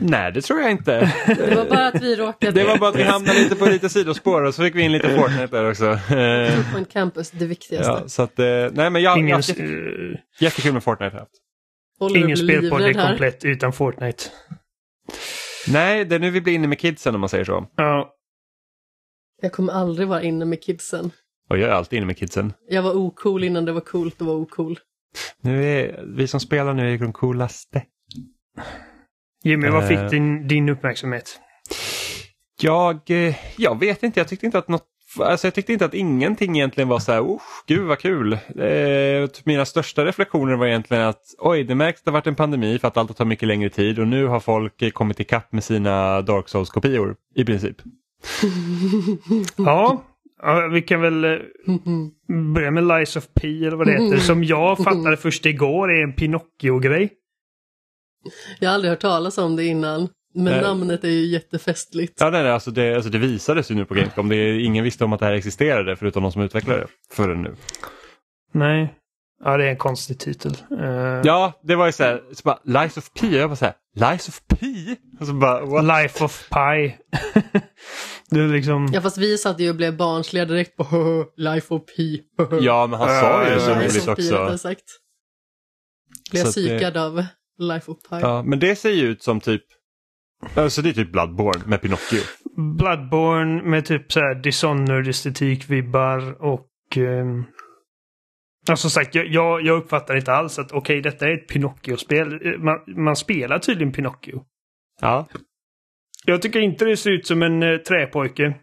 Nej, det tror jag inte. Det var bara att vi råkade (laughs) Det var bara att vi hamnade lite på lite sidospår och så fick vi in lite (laughs) Fortnite där också. Eh, på en campus, det viktigaste. Ja, så att, eh, nej men jag, Ingen, jag, eh, jättekul med Fortnite ingen spelpodd är komplett utan Fortnite. Nej, det är nu vi blir inne med kidsen om man säger så. Ja, Jag kommer aldrig vara inne med kidsen. Och jag är alltid inne med kidsen. Jag var ocool innan det var coolt att vara ocool. Nu är, vi som spelar nu är de coolaste. Jimmy, vad Eh. fick din, din uppmärksamhet? Jag, eh, jag vet inte, jag tyckte inte att något Alltså jag tyckte inte att ingenting egentligen var så här, oh, gud vad kul. Eh, typ mina största reflektioner var egentligen att oj, det märks att det har varit en pandemi för att allt tar mycket längre tid och nu har folk kommit ikapp med sina Dark Souls-kopior i princip. (laughs) Ja, ja, vi kan väl eh, börja med Lies of P eller vad det heter. Som jag (laughs) fattade först igår är en Pinocchio-grej. Jag har aldrig hört talas om det innan. Men Nej. namnet är ju jättefestligt. Ja, nej, nej, alltså det, alltså det visades ju nu på Gamescom. Det är, ingen visste om att det här existerade förutom de som utvecklade det förrän nu. Nej. Ja, det är en konstig titel. Eh, Ja, det var ju så här, så bara, Lies of P, jag var så här, Lies of P? Och så bara, what? Life of Pi. (laughs) det är liksom... Ja fast vi satt ju och blev barnsliga direkt på (laughs) Life of Pi. (laughs) Ja, men han sa ju det så roligt Pi också. sagt. Blev att det- psykad av Life of Pi. Ja, men det ser ju ut som typ, alltså det är typ Bloodborne med Pinocchio. Bloodborne med typ så här Dishonored-estetik-vibbar och... Ja, som sagt, jag, jag, jag uppfattar inte alls att okej, detta är ett Pinocchio-spel. Eh, Man, man spelar tydligen Pinocchio. Ja, Jag tycker inte det ser ut som en uh, träpojke. Eh,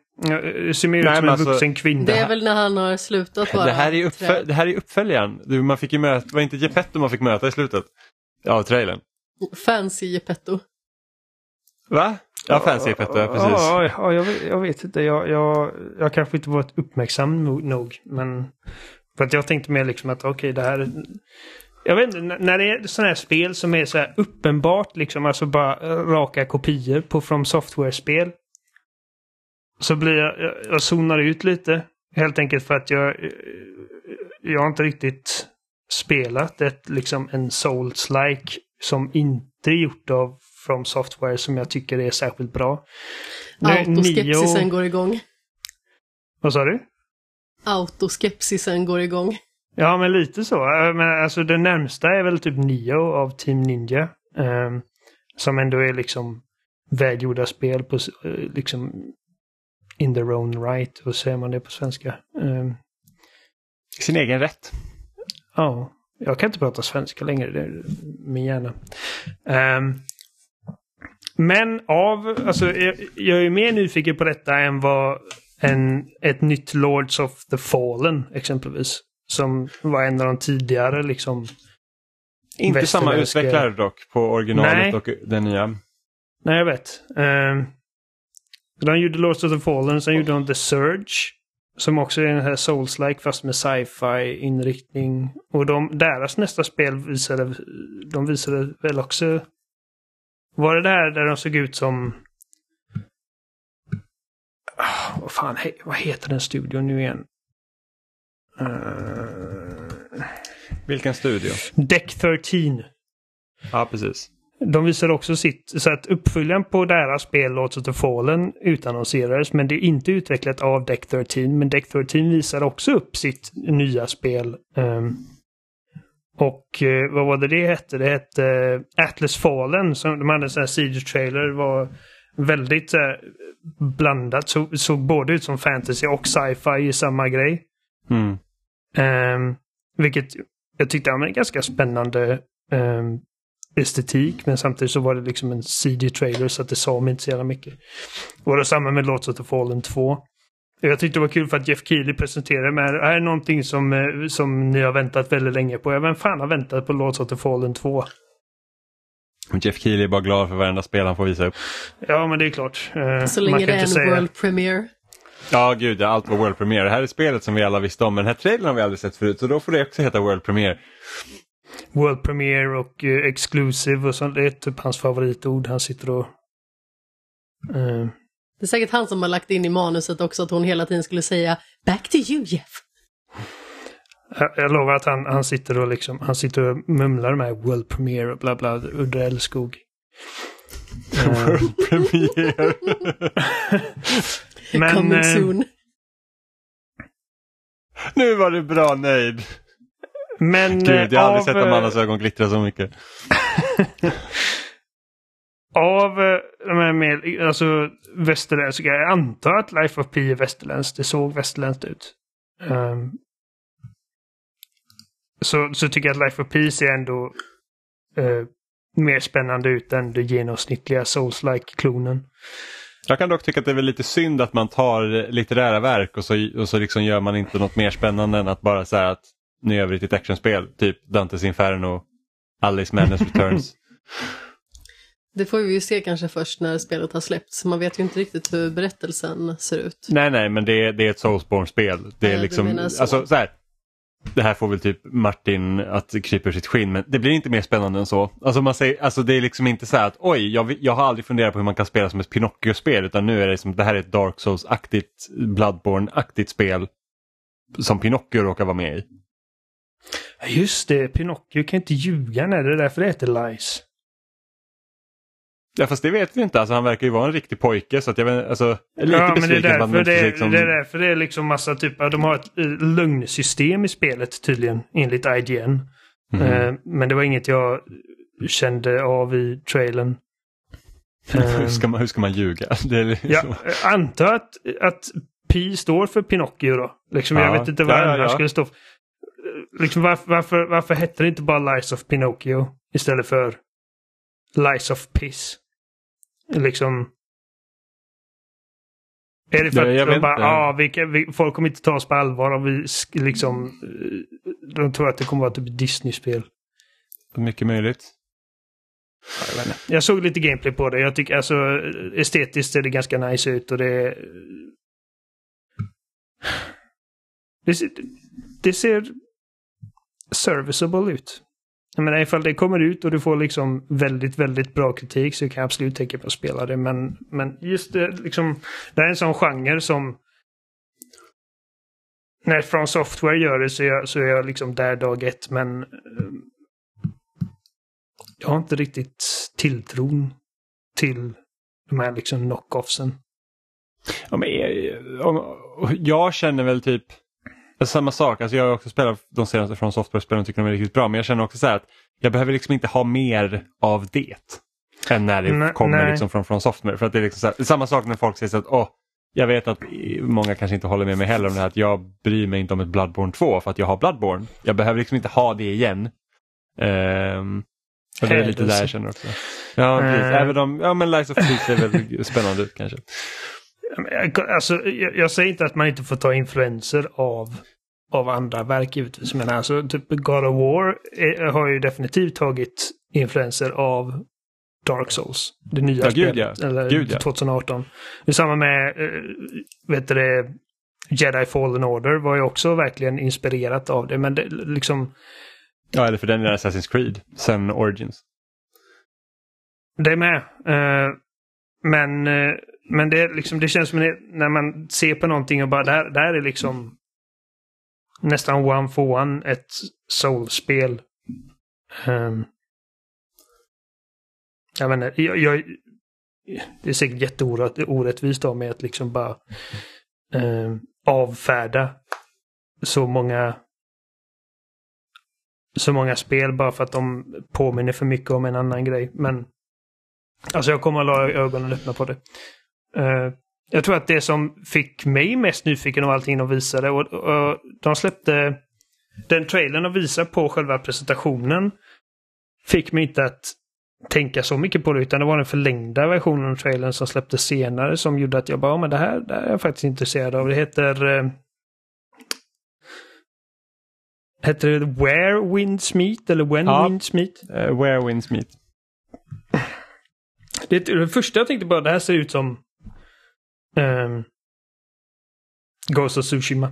Det ser mer ut som en alltså, vuxen kvinna. Det är väl när han har slutat vara det här är, uppfö- trä- det här är uppföljaren. Du, Man fick ju möta, var inte Geppetto man fick möta i slutet? Av trailern. fancy Geppetto. Va? Ja, Fancy ja precis. Ja, ja jag, vet, jag vet inte. Jag, jag, jag kanske inte varit uppmärksam no- nog. Men för att jag tänkte mer liksom att okej, det här... är- Jag vet inte, när det är sådana här spel som är så här uppenbart liksom, alltså bara eh, raka kopior på From Software-spel. Så blir jag, jag, jag zonar ut lite. Helt enkelt för att jag, eh, jag har inte riktigt spelat ett, liksom en Souls-like som inte är gjort av From Software som jag tycker är särskilt bra. Autoskepsisen Nio- går igång. Vad sa du? Autoskepsisen går igång. Ja, men lite så. Eh, Men alltså det närmsta är väl typ Nio av Team Ninja. ehm, som ändå är liksom välgjorda spel på eh, liksom in their own right. Vad säger man det på svenska? Ehm, Sin egen rätt. Ja, jag kan inte prata svenska längre. Det är min hjärna. Ehm, men av, alltså jag, jag är mer nyfiken på detta än vad en, ett nytt Lords of the Fallen exempelvis. Som var en av de tidigare liksom. Inte samma utvecklare dock på originalet Nej. och den nya. Nej, jag vet. Um, de gjorde Lords of the Fallen, sen gjorde de The Surge. Som också är den här Souls-like fast med sci-fi inriktning. Och de, deras nästa spel visade, de visade väl också... Var det där där de såg ut som... Ah, vad fan, he, vad heter den studion nu igen? Uh, Vilken studio? Deck 13. Ja, precis. De visar också sitt, så att uppföljaren på deras spel Lords of the Fallen utannonserades men det är inte utvecklat av Deck 13. Men Deck 13 visar också upp sitt nya spel. Ehm, och eh, vad var det det hette? Det hette eh, Atlas Fallen. Som de hade en sån här siege-trailer. var väldigt eh, blandat. Så, såg både ut som fantasy och sci-fi i samma grej. Mm. Ehm, vilket jag tyckte var en ganska spännande ehm, estetik men samtidigt så var det liksom en CD-trailer så att det sa mig inte så jävla mycket. Och det samma med Lords of the Fallen 2. Jag tyckte det var kul för att Jeff Keely presenterade med det här är någonting som, eh, som ni har väntat väldigt länge på. Ja, vem fan har väntat på Lords of the Fallen 2? Jeff Keely är bara glad för varenda spel han får visa upp. Ja, men det är klart. Eh, Så länge det är en säga- world premiere. Ja, gud, ja, allt var World Premiere. Det här är spelet som vi alla visste om, men den här trailern har vi aldrig sett förut, så då får det också heta World Premiere. World Premiere och eh, Exclusive och sånt. Det är typ hans favoritord. Han sitter och... Det är säkert han som har lagt in i manuset också att hon hela tiden skulle säga Back to you Jeff. jag, jag lovar att han, han sitter och liksom... Han sitter och mumlar med World Premiere och bla bla. Udda älskog. Eh, World Premiere. (laughs) men... Coming eh, soon. nu var du bra nöjd. Men Gud, jag har aldrig av, sett eh, Amandas ögon glittra så mycket. (laughs) Av eh, de här med, alltså västerländska, jag antar att Life of Pi är västerländskt. Det såg västerländskt ut. Ehm, så, så tycker jag att Life of Pi ser ändå eh, mer spännande ut än det genomsnittliga Souls-like-klonen. Jag kan dock tycka att det är väl lite synd att man tar litterära verk och så, och så liksom gör man inte något mer spännande än att bara säga att nu gör vi ett actionspel. Typ Dantes Inferno, Alice Madness (laughs) Returns. Det får vi ju se kanske först när spelet har släppts. Man vet ju inte riktigt hur berättelsen ser ut. nej, nej, men det är, det är ett Soulsborne-spel. Det är du liksom, så. alltså så här. Det här får väl typ Martin att krypa ur sitt skinn men det blir inte mer spännande än så. Alltså, man säger, alltså det är liksom inte så här att oj, jag, jag har aldrig funderat på hur man kan spela som ett Pinocchio-spel utan nu är det som det här är ett Dark Souls-aktigt, Bloodborne-aktigt spel som Pinocchio råkar vara med i. Just det, Pinocchio kan inte ljuga. Nej, det är därför det heter Lies. Ja fast det vet vi inte, alltså, han verkar ju vara en riktig pojke så att jag vet, alltså, är lite ja, men det är, besviken därför det, liksom... det är därför det är liksom massa typ, ja, de har ett eh, lögnsystem i spelet tydligen, enligt IGN. Mhm. Eh, men det var inget jag kände av i trailern. (laughs) hur, Eh, ska man, hur ska man ljuga? (laughs) Det är liksom... jag eh, antar att, att Pi står för Pinocchio då. Liksom, Ja. Jag vet inte vad Ja, ja, ja. skulle stå för. Liksom, varför, varför, varför hette det inte bara Lies of Pinocchio istället för Lies of Piss? Liksom... Är det för att de bara, ah, vi, kan- vi, folk kommer inte ta oss på allvar om vi liksom... eh, De tror att det kommer vara typ Disney-spel. Mycket möjligt. Jag, jag såg lite gameplay på det. Jag tycker alltså estetiskt ser det ganska nice ut och det... Det ser, det ser serviceable ut. Jag menar ifall det kommer ut och du får liksom väldigt, väldigt bra kritik så kan jag absolut tänka mig att spela det. Men, men just det, liksom, det här är en sån genre som när From Software gör det så är jag, så är jag liksom där dag ett men eh, jag har inte riktigt tilltron till de här liksom knockoffsen. Ja, men, eh, jag känner väl typ samma sak. Alltså, jag har också spelat de senaste från Software-spelen och tycker de är riktigt bra. Men jag känner också så här att jag behöver liksom inte ha mer av det. Än när det Nej, kommer nej. liksom från, från Software. För att det är liksom här, samma sak när folk säger så att åh, jag vet att många kanske inte håller med mig heller om det här att jag bryr mig inte om ett Bloodborne 2 för att jag har Bloodborne. Jag behöver liksom inte ha det igen. Ehm, och det är lite där jag känner också. Ja, precis. Eh. Även om, ja men Lies of Peace ser väl spännande ut kanske. Alltså, jag, jag säger inte att man inte får ta influenser av, av andra verk givetvis. Men alltså typ God of War är, har ju definitivt tagit influenser av Dark Souls. Det nya Ja, spelet. ja. Eller Gud, ja. 2018. Det är samma med, eh, vet du det, Jedi Fallen Order var ju också verkligen inspirerat av det. Men det liksom, Ja, eller för den är Assassin's Creed, sen Origins. Det är med. Eh, men eh, men det, liksom, det känns som när man ser på någonting och bara där, där är liksom nästan one for one ett soulspel. Um, jag menar, jag, jag, det är säkert jätteorättvist av mig att liksom bara eh, avfärda så många så många spel bara för att de påminner för mycket om en annan grej. Men alltså jag kommer att ha ögonen öppna på det. Eh, jag tror att det som fick mig mest nyfiken av allting de visade och, och de släppte den trailern och visade på själva presentationen fick mig inte att tänka så mycket på det utan det var den förlängda versionen av trailern som släpptes senare som gjorde att jag bara, men det här, det här är jag faktiskt intresserad av. Det heter... Eh, heter det Where Winds Meet eller When Ja. Winds Meet? Uh, where winds meet. Det, det första jag tänkte bara, det här ser ut som um, Ghost of Tsushima.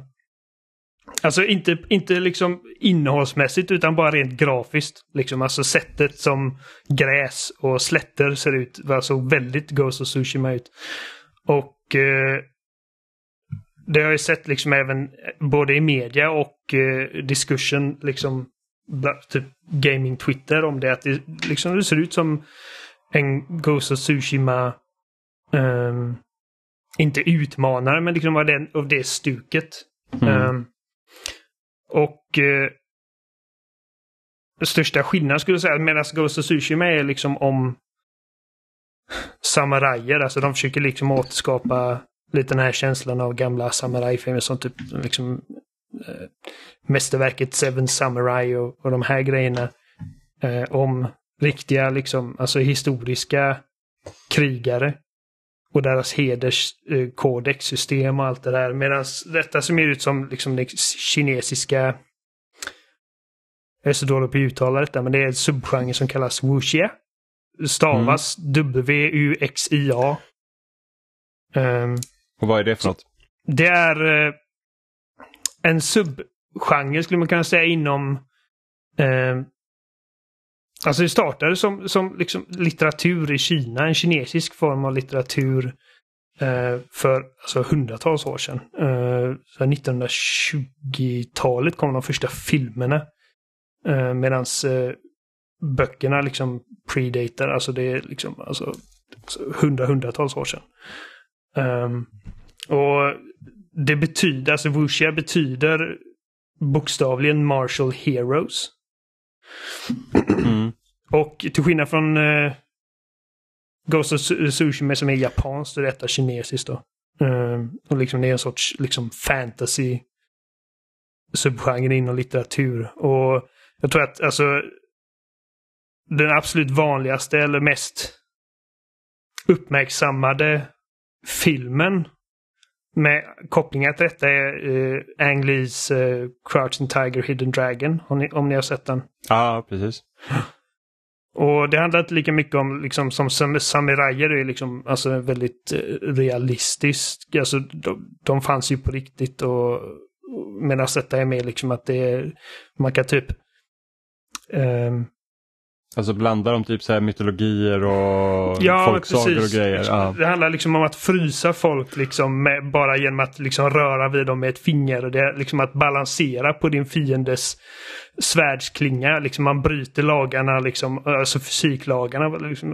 Alltså inte, inte liksom innehållsmässigt utan bara rent grafiskt. Liksom alltså sättet som gräs och slätter ser ut. Det såg väldigt Ghost of Tsushima ut. Och eh, det har jag ju sett liksom även eh, både i media och eh, discussion liksom typ gaming-twitter om det. Att det, liksom, det ser ut som en Ghost of Tsushima ehm, inte utmanare men liksom av, den, av det stuket. Mm. Ehm, och eh, största skillnaden skulle jag säga medan Ghost of Tsushima är liksom om samurajer, alltså de försöker liksom återskapa lite den här känslan av gamla samurajfilmer som typ liksom eh, mästerverket Seven Samurai och, och de här grejerna. Eh, om riktiga liksom, alltså historiska krigare och deras hederskodexsystem och allt det där. Medan detta ser mer ut som liksom det kinesiska jag är så dålig på att uttala detta, men det är en subgenre som kallas wuxia. Stavas W-U-X-I-A. Ehm, Och vad är det för något? det är eh, en subgenre skulle man kunna säga inom... Eh, alltså det startade som, som liksom litteratur i Kina, en kinesisk form av litteratur eh, för alltså, hundratals år sedan. Eh, 1920-talet kom de första filmerna. Eh, Medan eh, böckerna liksom predatar, alltså det är liksom alltså, hundra, hundratals år sedan. Ehm, och det betyder, alltså wuxia betyder bokstavligen martial heroes. Mm. Och till skillnad från eh, Ghost of Tsushima som är japanskt så är detta kinesiskt då. Ehm, och liksom det är en sorts liksom fantasy subgenre inom litteratur. Och jag tror att alltså den absolut vanligaste eller mest uppmärksammade filmen med kopplingar till detta är uh, Ang Lees eh, Crouching Tiger Hidden Dragon. Om ni, om ni har sett den. Ja, precis. Och det handlar inte lika mycket om liksom som sam- samurajer är liksom alltså väldigt eh, realistiskt. Alltså de, de fanns ju på riktigt och medan detta är mer liksom att det är, man kan typ ehm, Alltså blandar de typ så här mytologier och Ja, folksagor precis. och grejer? Ja. Det handlar liksom om att frysa folk liksom med, bara genom att liksom röra vid dem med ett finger. Och Det är liksom att balansera på din fiendes svärdsklinga. Liksom man bryter lagarna, liksom, alltså fysiklagarna. Liksom,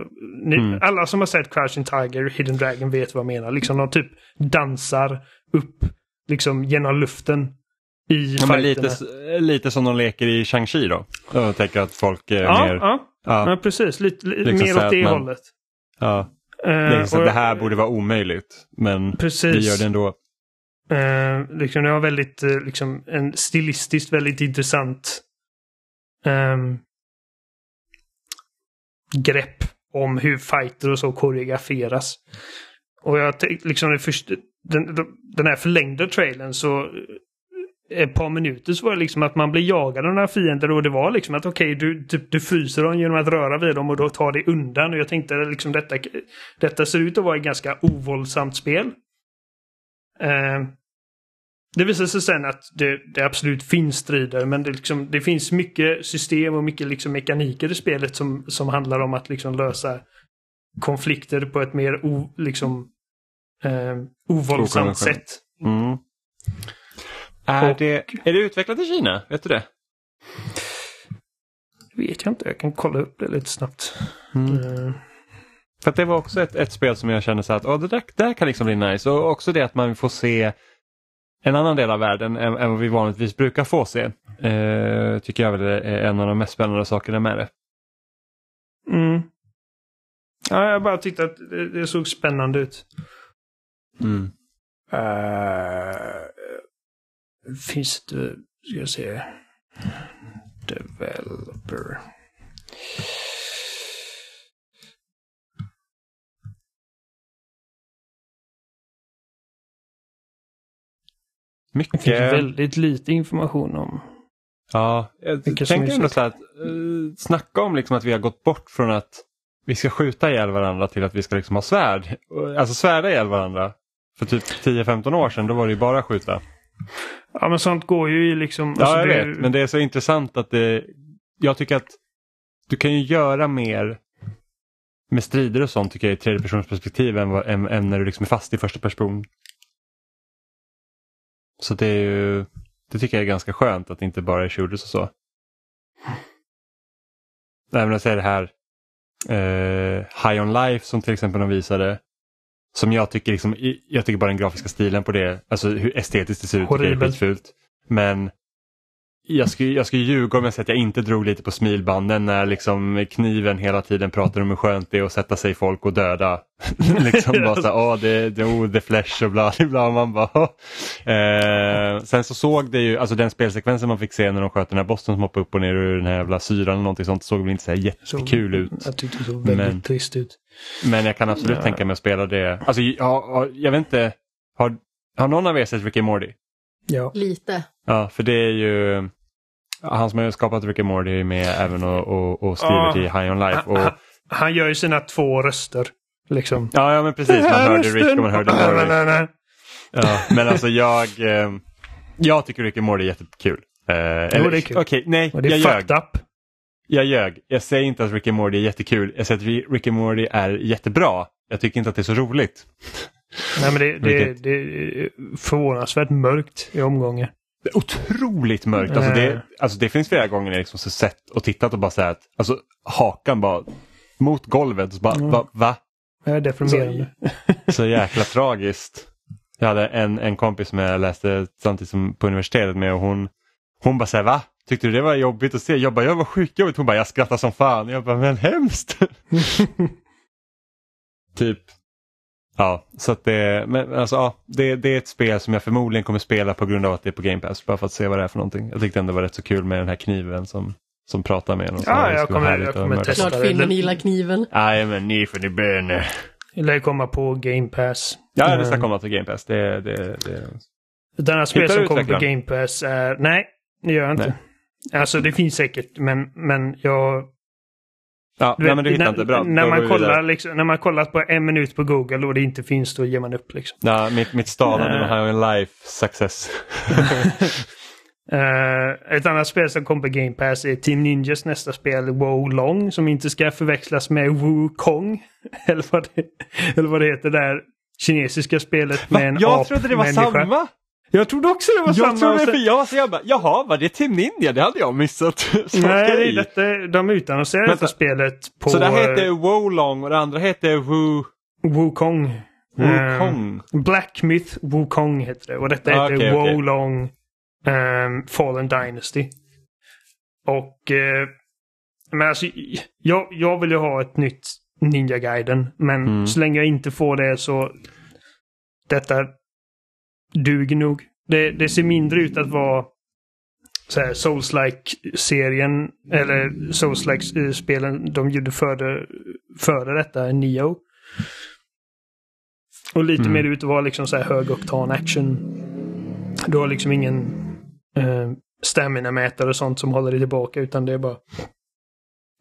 ni, Mm. Alla som har sett Crouching Tiger, Hidden Dragon vet vad jag menar. Liksom de typ dansar upp liksom genom luften i Ja, lite, lite som de leker i Shang-Chi då. Jag tänker att folk är ja, mer... ja, Ja, ja, precis. Lite, li, Liksom mer åt det man- hållet. ja. Eh, Liksom, och- det här borde vara omöjligt, men Precis. vi gör det ändå. Eh, liksom det var väldigt, eh, liksom, en stilistiskt väldigt intressant ehm, grepp om hur fighter och så koreograferas. Och jag tänkte liksom första, den, den här förlängda trailern så ett par minuter så var det liksom att man blir jagad av några fiender och det var liksom att okej du, typ, du fryser dem genom att röra vid dem och då tar det undan. Och jag tänkte liksom detta, detta ser ut att vara ett ganska ovåldsamt spel. Eh, det visar sig sen att det, det absolut finns strider men det, liksom, det finns mycket system och mycket liksom mekaniker i spelet som, som handlar om att liksom lösa konflikter på ett mer o, liksom, eh, ovåldsamt sätt. Mm. Är, Och- det, är det utvecklat i Kina? Vet du det? Det vet jag inte, jag kan kolla upp det lite snabbt. Mm. Eh, För att det var också ett, ett spel som jag kände så att åh, det där, där kan liksom bli nice. Och också det att man får se en annan del av världen än, än vad vi vanligtvis brukar få se. Eh, tycker jag väl är en av de mest spännande sakerna med det. mm. Ja, jag bara tyckte att det, det såg spännande ut. Mm. Uh, finns det, ska jag se, developer. Mycket. Det finns väldigt lite information om. Ja, jag tänker ändå så här att eh, snacka om liksom att vi har gått bort från att vi ska skjuta ihjäl varandra till att vi ska liksom ha svärd. Alltså svärda ihjäl varandra. För typ 10-15 år sedan då var det ju bara skjuta. Ja men sånt går ju i liksom... Ja, alltså, jag det- vet. Men det är så intressant att det... Jag tycker att du kan ju göra mer med strider och sånt tycker jag i tredjepersonsperspektiv än, vad- än, än när du liksom är fast i första person. Så det är ju... Det tycker jag är ganska skönt att det inte bara är shooters och så. Även jag säger det här eh, High On Life som till exempel de visade. Som jag tycker, liksom, jag tycker bara den grafiska stilen på det, alltså hur estetiskt det ser ut, tycker jag är skitfult. Men jag skulle, jag skulle ljuga om jag säger att jag inte drog lite på smilbanden när liksom kniven hela tiden pratar om hur skönt det är att sätta sig i folk och döda. (laughs) liksom bara så här, det, det, oh, the flesh och bla bla. Man bara, eh, sen så såg det ju, alltså den spelsekvensen man fick se när de sköt den här bossen som hoppade upp och ner ur den här jävla syran eller någonting sånt såg väl inte så här jättekul ut. Jag tyckte det såg väldigt Men- trist ut. Men jag kan absolut Ja. tänka mig att spela det. Alltså jag, jag, jag vet inte, har, har någon av er sett Rick and Morty? Ja. Lite. Ja, för det är ju han som har skapat Rick and Morty är med även och, och, och skriver Ja. till High On Life. Och, Han, han gör ju sina två röster. Liksom. ja, ja, men precis. Man (laughs) hörde Rick och man hörde nej, nej, Morty. nej, nej. Ja, men alltså jag, eh, jag tycker Rick and Morty är jättekul. Eh, eller- det är kul. Okej, nej, Och det jag är ljög. fucked up. Jag ljög. Jag säger inte att Rick and Morty är jättekul. Jag säger att Ri- Rick and Morty är jättebra. Jag tycker inte att det är så roligt. (laughs) Nej, men det, det, det är förvånansvärt mörkt i omgångar. Det är otroligt mörkt. Alltså det, alltså det finns flera gånger jag liksom så sett och tittat och bara så här att alltså, hakan bara mot golvet. Så bara, Mm. va, va? Det är deprimerande. Så jäkla tragiskt. Jag hade en, en kompis som jag läste samtidigt som på universitetet med och hon, hon bara säger va? Tyckte du det var jobbigt att se? Jag bara, jag var skitjobbigt. Hon bara, jag skrattar som fan. Jag bara, men hemskt. (laughs) typ. Ja, så att det, men alltså, ja, det, det är ett spel som jag förmodligen kommer spela på grund av att det är på Game Pass. Bara för att se vad det är för någonting. Jag tyckte ändå det var rätt så kul med den här kniven som, som pratar med en. Och så. Ja, jag kommer- jag kommer testa. Klart det. Fille gillar kniven. Nej, men ni får ni böner. Det lär komma på Game Pass. Ja, det ska komma till Game Pass. Det, det, det. Ett annat spel Hittar som kommer på? Game Pass är... Nej, det gör jag inte. Alltså det finns säkert, men, men jag... Ja, du nej, men du hittar när, inte bra. När man, kollar, liksom, när man kollat på en minut på Google och det inte finns, då ger man upp. Liksom. Ja, mitt, mitt stavande Nej. High on Life success. (laughs) Eh, ett annat spel som kommer på Game Pass är Team Ninjas nästa spel, Wo Long, som inte ska förväxlas med Wukong. (laughs) eller, vad det, eller vad det heter där kinesiska spelet med en Jag trodde det var apmänniska. samma! Jag trodde också det var samma. Jag trodde det för jag var så jag bara, jaha, var det Team Ninja? Det hade jag missat. (laughs) Så, Nej, detta, de utannonserar Vänta. detta spelet på så det här heter Wolong och det andra heter Wu... Wukong. Wukong. Eh, Black Myth Wukong heter det. Och detta Ah, heter okej, okej. Wolong ehm, Fallen Dynasty. Och... Eh, men alltså, jag, jag vill ju ha ett nytt Ninja Gaiden. Men Mm. så länge jag inte får det så... Detta duger nog. Det, det ser mindre ut att vara Souls-like-serien, eller Souls-like-spelen de gjorde före, före detta, Neo. Och lite Mm. mer ut att vara liksom så här högoktan action. Du har liksom ingen eh, stamina-mätare och sånt som håller dig tillbaka utan det är bara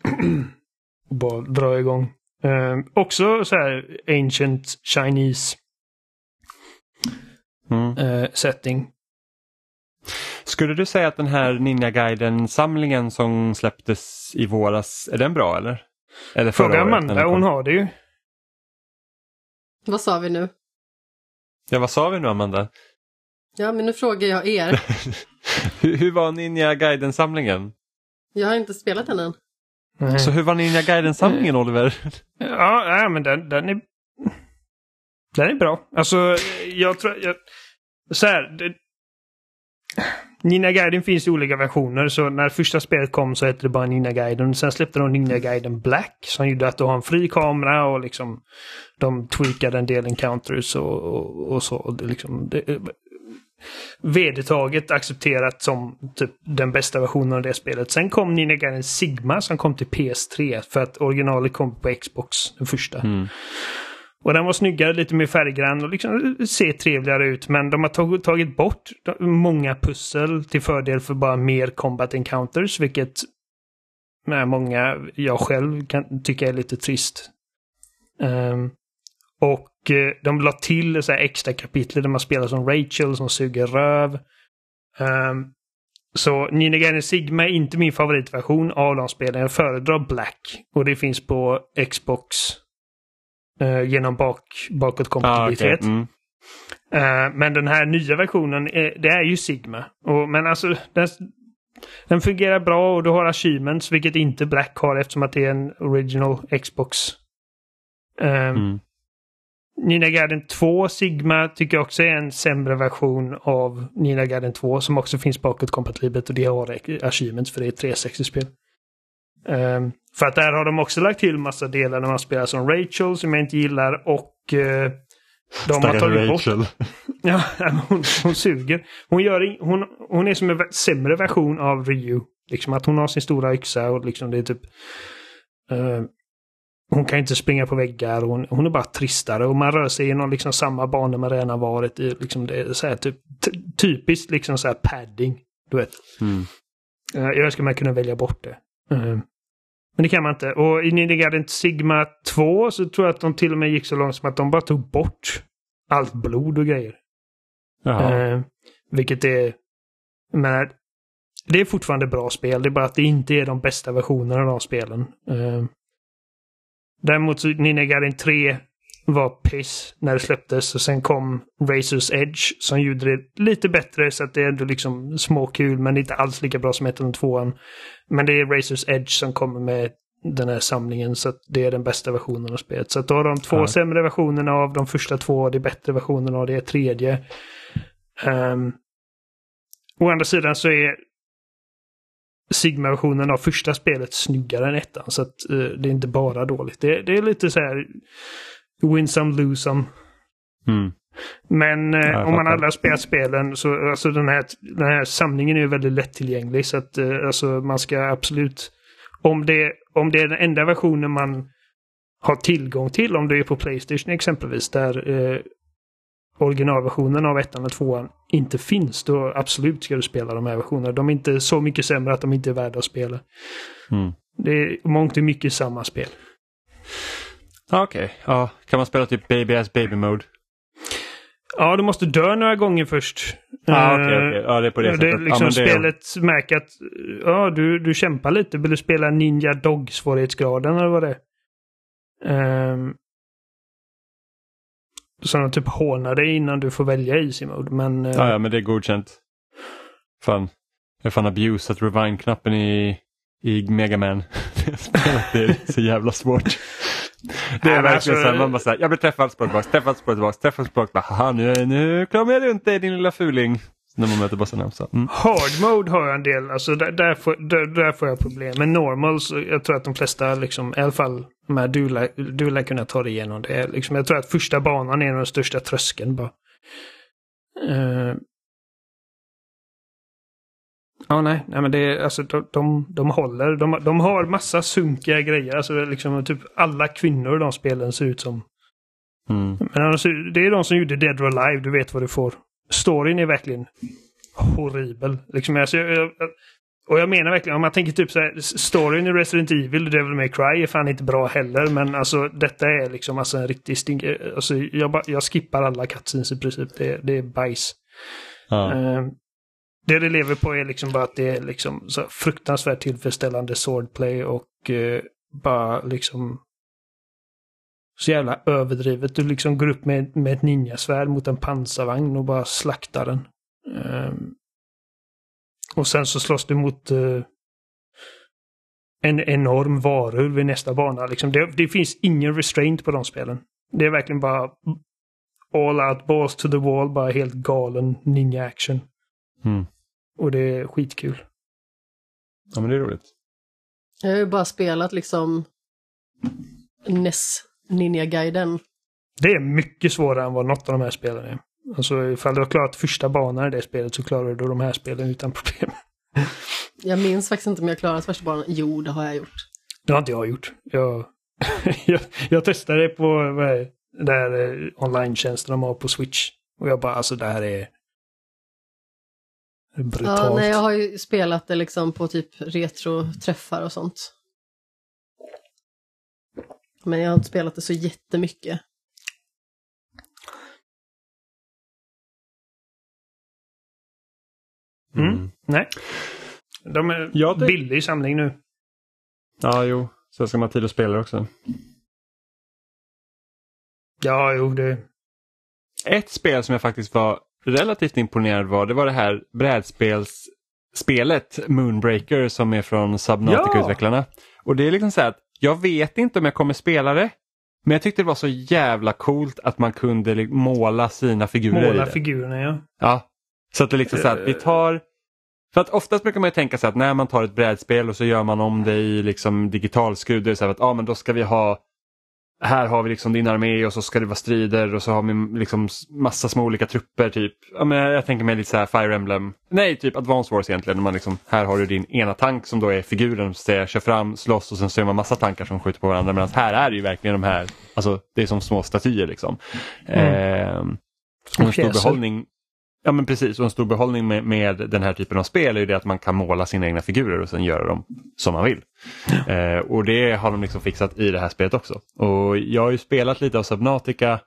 (clears throat) bara dra igång. Eh, också så här ancient Chinese Mm. eh, setting. Skulle du säga att den här Ninja Gaiden-samlingen som släpptes i våras, är den bra eller? Eller Fråga Amanda, hon har det ju. Vad sa vi nu? Ja, vad sa vi nu Amanda? Ja, men nu frågar jag er. (laughs) hur, hur var Ninja Gaiden-samlingen? Jag har inte spelat den än. Nej. Så hur var Ninja Gaiden-samlingen Oliver? Ja, ja men den, den är... Den är bra. Alltså, jag tror... Jag, så här. Det, Ninja Gaiden finns i olika versioner. Så när första spelet kom så hette det bara Ninja Gaiden. Sen släppte de Ninja Gaiden Black. Som gjorde att du har en fri kamera och liksom... De tweakade en del encounters och, och, och så. Och det, liksom, det, vedertaget accepterat som typ den bästa versionen av det spelet. Sen kom Ninja Gaiden Sigma som kom till PS3 för att originalet kom på Xbox, den första. Mm. Och den var snyggare, lite mer färggrann och liksom ser trevligare ut. Men de har tagit bort många pussel till fördel för bara mer combat encounters, vilket med många, jag själv kan tycka är lite trist. Um, och eh, de la till så extra kapitel där man spelar som Rachel som suger röv. Um, så Nina Gaiden Sigma är inte min favoritversion av de spelen. Jag föredrar Black. Och det finns på Xbox uh, genom bak, bakåtkompatibilitet. Ah, okay. mm. uh, men den här nya versionen, är, det är ju Sigma. Och, men alltså, den, den fungerar bra och du har achievements, vilket inte Black har eftersom att det är en original Xbox. Um, mm. Nina Garden 2 Sigma tycker jag också är en sämre version av Nina Garden 2 som också finns bakåtkompatibelt och det har achievements för det är 360-spel. Um, för att där har de också lagt till massa delar när man spelar som Rachel som jag inte gillar och uh, de Stackars har tagit Rachel. bort... (laughs) Ja, hon, hon suger. Hon, gör, hon, hon är som en sämre version av Ryu. Liksom att hon har sin stora yxa och liksom det är typ... Uh, hon kan inte springa på väggar. Hon, hon är bara tristare och man rör sig genom liksom samma banor man redan varit i. Liksom det är så här, typ, typiskt liksom så här padding. Du vet. Mm. Uh, jag önskar man kunde välja bort det. Uh, men det kan man inte. Och i Ninja Sigma 2 så tror jag att de till och med gick så långt som att de bara tog bort allt blod och grejer. Uh, vilket är... Men det är fortfarande bra spel. Det är bara att det inte är de bästa versionerna av spelen. Uh, Däremot så Ninja Gaiden 3 var piss när det släpptes och sen kom Razors Edge som gjorde det lite bättre så att det är ändå liksom småkul men inte alls lika bra som ettan och tvåan. Men det är Razors Edge som kommer med den här samlingen så att det är den bästa versionen av spelet. Så att då har de två ja. sämre versionerna av de första två och är bättre versionen av det tredje. Um, å andra sidan så är Sigma-versionen av första spelet snyggare än ettan. Så att uh, det är inte bara dåligt. Det, det, är lite så här win some, lose some. Mm. Men uh, om man aldrig har spelat spelen så alltså den här, den här samlingen är väldigt lättillgänglig. Så att uh, alltså, man ska absolut... Om det, om det är den enda versionen man har tillgång till, om det är på Playstation exempelvis, där originalversionen av ettan och tvåan inte finns, då absolut ska du spela de här versionerna. De är inte så mycket sämre att de inte är värda att spela. Mm. Det är mångt och mycket samma spel. Okej, okay. ja. Kan man spela typ Baby as Baby Mode? Ja, du måste dö några gånger först. Ah, okay, okay. Ja, det är på det, det sättet. Liksom ja, spelet är... märker att ja, du, du kämpar lite. Vill du spela Ninja Dog-svårighetsgraden eller vad det är? Um, så de typ hånar dig innan du får välja Easy Mode. Men, eh, ja, ja, men det är godkänt. Fan, jag har fan abusat rewind-knappen i, i Mega Man. (laughs) det är så jävla svårt. Det är verkligen alltså, så här, man bara säger jag blir träffad, språk tillbaks, träffad, språk tillbaks, träffad, språk tillbaks. Haha, nu, nu kramar jag runt dig din lilla fuling. När man möter bossen. Så. Mm. Hard mode har jag en del, alltså där, där, får, där, där får jag problem. Men normal, så jag tror att de flesta, liksom, i alla fall med du, du lär kunna ta dig igenom det. Liksom, jag tror att första banan är den största tröskeln bara. Uh, Ja, nej, nej men det är alltså de, de, de håller. De, de har massa sunkiga grejer. Alltså liksom typ alla kvinnor de spelen ser ut som. Mm. Men alltså, det är de som gjorde Dead or Alive, du vet vad du får storyn är verkligen horribel. Liksom, alltså, jag, jag, och jag menar verkligen, om man tänker typ så här, storyn i Resident Evil, Devil May Cry är fan inte bra heller. Men alltså detta är liksom alltså en riktig stink... Alltså, jag, jag skippar alla cutscenes i princip. Det, det är bajs. Ja. Uh, det det lever på är liksom bara att det är liksom så fruktansvärt tillfredsställande swordplay och eh, bara liksom så jävla överdrivet. Du liksom går upp med, med ett ninjasvärd mot en pansarvagn och bara slaktar den. Um, och sen så slåss du mot uh, en enorm varulv i nästa bana. Liksom det, det, finns ingen restraint på de spelen. Det är verkligen bara all out, balls to the wall, bara helt galen ninja-action. Mm. Och det är skitkul. Ja men det är roligt. Jag har ju bara spelat liksom NES Ninja-guiden. Det är mycket svårare än vad något av de här spelen är. Alltså ifall du har klarat första banan i det spelet så klarar du de här spelen utan (laughs) problem. jag minns faktiskt inte om jag klarat första banan. Jo, det har jag gjort. Det har inte jag gjort. Jag, (laughs) jag, jag testade det på vad är, där eh, online-tjänsten de har på Switch. Och jag bara, alltså det här är brutalt. Ja, nej, jag har ju spelat det liksom på typ retro-träffar och sånt. Men jag har inte spelat det så jättemycket. Mm. Nej. De är Ja, det- billig samling nu. Ja, jo. Sen ska man ha tid att spela också. Ja, jo, det... Ett spel som jag faktiskt var relativt imponerad var, det var det här brädspelsspelet Moonbreaker som är från Subnautica-utvecklarna. Och det är liksom så här att jag vet inte om jag kommer spela det. Men jag tyckte det var så jävla coolt att man kunde måla sina figurer i Måla det. figurerna, ja. Ja, så att det liksom så att vi tar för att oftast brukar man ju tänka sig att när man tar ett brädspel och så gör man om det i liksom digitalskrud, det är så här att ah, men då ska vi ha här har vi liksom din armé och så ska det vara strider och så har vi liksom massa små olika trupper. typ. Ja, men jag tänker mig lite så här Fire Emblem, nej typ Advance Wars egentligen. När man liksom, här har du din ena tank som då är figuren som säger kör fram, slåss och sen så är man massa tankar som skjuter på varandra. Medan här är det ju verkligen de här, alltså det är som små statyer liksom. Ehm, och en stor behållning Ja men precis, och en stor behållning med, med den här typen av spel är ju det att man kan måla sina egna figurer och sen göra dem som man vill. Eh, och det har de liksom fixat i det här spelet också. Och jag har ju spelat lite av Subnautica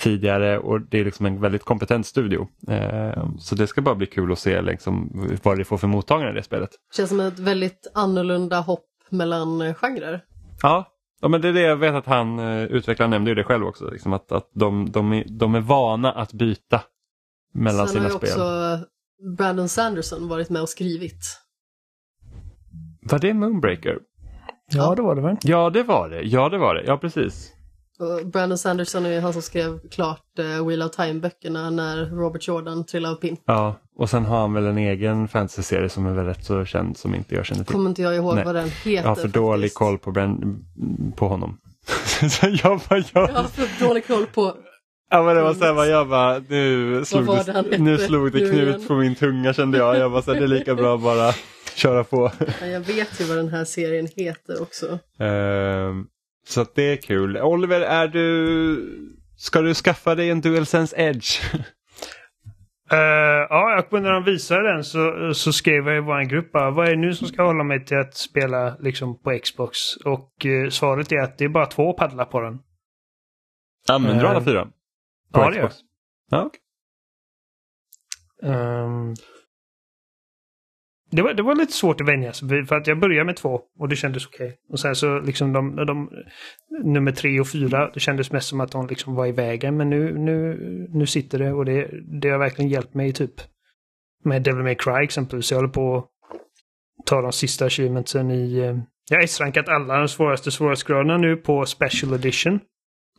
tidigare och det är liksom en väldigt kompetent studio. Eh, så det ska bara bli kul att se liksom, vad det får för mottagande i det spelet. Känns som ett väldigt annorlunda hopp mellan genrer. Ja, ja men det är det jag vet att han, eh, utvecklaren nämnde ju det själv också. Liksom att, att de, de, är, de är vana att byta mellan Sen har sina ju spel. också Brandon Sanderson varit med och skrivit. Var det Moonbreaker? Ja, det var det väl? Ja det var det, ja det var det, ja precis. Och Brandon Sanderson är ju han som skrev klart eh, Wheel of Time-böckerna när Robert Jordan trillade av pinn. Ja, och sen har han väl en egen fantasy-serie som är väl rätt så känd som inte jag känner till. Kommer inte jag ihåg Nej. vad den heter. Jag har för dålig faktiskt. koll på, Brand, på honom. (laughs) jag bara, jag, Jag har för dålig koll på. Ja, men det var så här, bara, jag bara, nu slog, det nu slog det nu knut på min tunga kände jag. Jag bara, så här, det är lika bra att bara köra på. Ja, Jag vet ju vad den här serien heter också. Ehm, så att det är kul. Oliver, är du, ska du skaffa dig en DualSense Edge? Eh, ja, jag, när de visade den så, så skrev jag i vår grupp vad är det nu som ska hålla mig till att spela liksom på Xbox? Och eh, svaret är att det är bara två paddlar på den. Använder du alla Ehm, fyra? På ja, det gör Xbox? Ja. Ehm, det, var, det var lite svårt att vänja sig för att jag började med två och det kändes okej. Och sen så liksom de, de, nummer tre och fyra, det kändes mest som att de liksom var i vägen. Men nu, nu, nu sitter det och det, det har verkligen hjälpt mig typ. Med Devil May Cry exempelvis. Jag håller på att ta de sista achievementsen i... eh, Jag har S-rankat alla de svåraste svårighetsgraderna nu på Special Edition.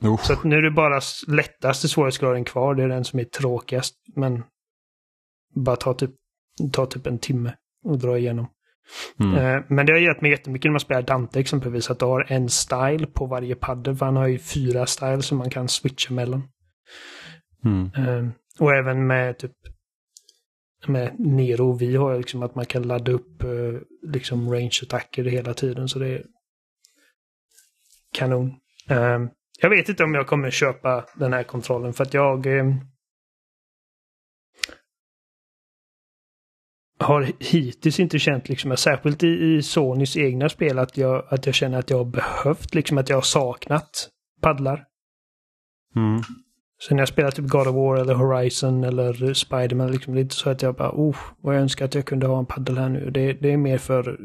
Oh. Så nu är det bara lättaste svårighetsgraden kvar. Det är den som är tråkigast. Men bara ta typ, ta typ en timme och dra igenom. Mm. Eh, Men det har hjälpt mig jättemycket när man spelar Dante exempelvis. Att du har en style på varje paddel. För han har ju fyra styles som man kan switcha mellan. Mm. Eh, Och även med typ med Nero och vi har liksom att man kan ladda upp eh, liksom range-attacker hela tiden. Så det är kanon. Jag vet inte om jag kommer köpa den här kontrollen för att jag eh, har hittills inte känt, liksom, särskilt i, i Sonys egna spel, att jag, att jag känner att jag har behövt, liksom att jag har saknat paddlar. Mm. Så när jag spelar typ God of War eller Horizon eller Spiderman, liksom, det är inte så att jag bara oh, vad jag önskar att jag kunde ha en paddel här nu. Det, det är mer för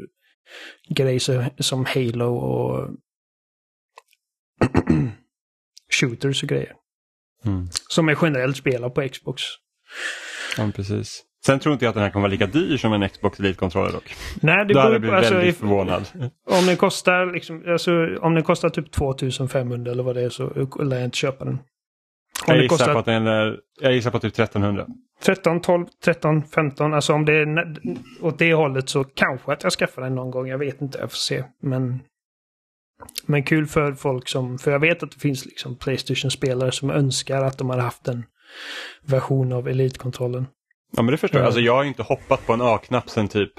grejer som Halo och (clears throat) (clears throat) shooters och grejer. Mm. Som jag generellt spelar på Xbox. Ja, precis. Sen tror inte jag att den här kommer vara lika dyr som en Xbox Elite-kontroller dock. Nej, det Då hade beror jag blivit alltså, väldigt förvånad. Om den kostar liksom, alltså, om den kostar typ 2500 eller vad det är så lär jag inte köpa den. Om Jag gissar, kostar på att den är, jag gissar på typ 1300. 13, 12, 13, 15, alltså om det är åt det hållet så kanske att jag skaffar den någon gång. Jag vet inte, jag får se. Men, men kul för folk som, för jag vet att det finns liksom Playstation-spelare som önskar att de hade haft en version av Elite-kontrollen. Ja men det förstår jag. Ja. Alltså jag har inte hoppat på en A-knapp sen typ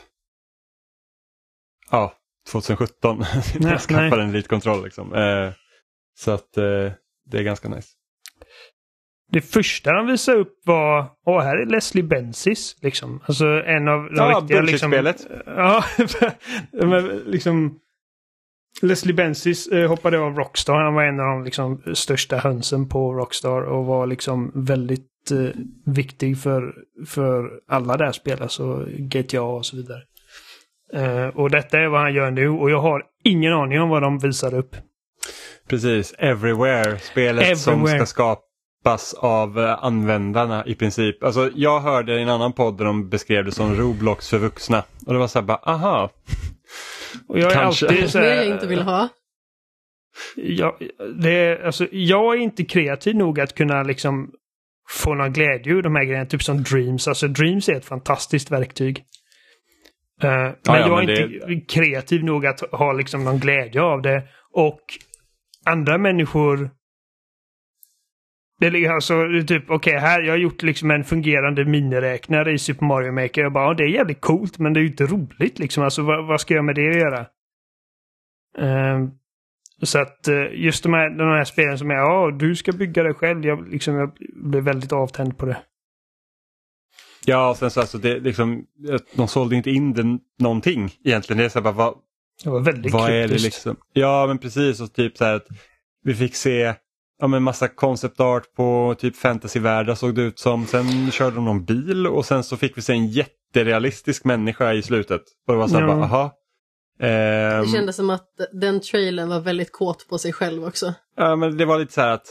ja, 2017 när (laughs) jag skaffade en Elite-kontroll. Liksom. Eh, så att eh, det är ganska nice. Det första de visade upp var, åh här är Leslie Benzies. Liksom. Alltså en av de Ja, riktiga... Liksom, (laughs) ja, men liksom... Leslie Benzies eh, hoppade av Rockstar. Han var en av de liksom, största hönsen på Rockstar och var liksom väldigt eh, viktig för, för alla där spel, alltså GTA och så vidare. Eh, och detta är vad han gör nu och jag har ingen aning om vad de visar upp. Precis, Everywhere, spelet som Everywhere. ska skapas av eh, användarna i princip. Alltså jag hörde i en annan podd där de beskrev det som Roblox för vuxna. Och det var så här bara, aha. Och jag är Kanske. alltid så Det här, jag inte vill ha. Jag, det är, alltså, jag är inte kreativ nog att kunna liksom få någon glädje ur de här grejerna. Typ som Dreams. Alltså Dreams är ett fantastiskt verktyg. Eh, men ja, jag är men inte kreativ nog att ha liksom någon glädje av det. Och andra människor det är alltså typ, okej här, jag har gjort liksom en fungerande miniräknare i Super Mario Maker. Jag bara, ja, det är jävligt coolt men det är ju inte roligt liksom. Alltså vad, vad ska jag med det att göra? Ehm, så att eh, just de här, de här spelen som är, ja, du ska bygga det själv. Jag, liksom, jag blev väldigt avtänd på det. Ja, och sen så alltså det liksom, de sålde inte in den någonting egentligen. Det är så här bara, vad, Det var väldigt vad är det kryptiskt. liksom? Ja, men precis. Och typ så här att vi fick se ja, men massa concept art på typ fantasyvärldar såg det ut som. Sen körde de någon bil och sen så fick vi se en jätterealistisk människa i slutet. Och det var så här Ja. bara, aha. Ehm, Det kändes som att den trailern var väldigt kåt på sig själv också. Ja, men det var lite så här att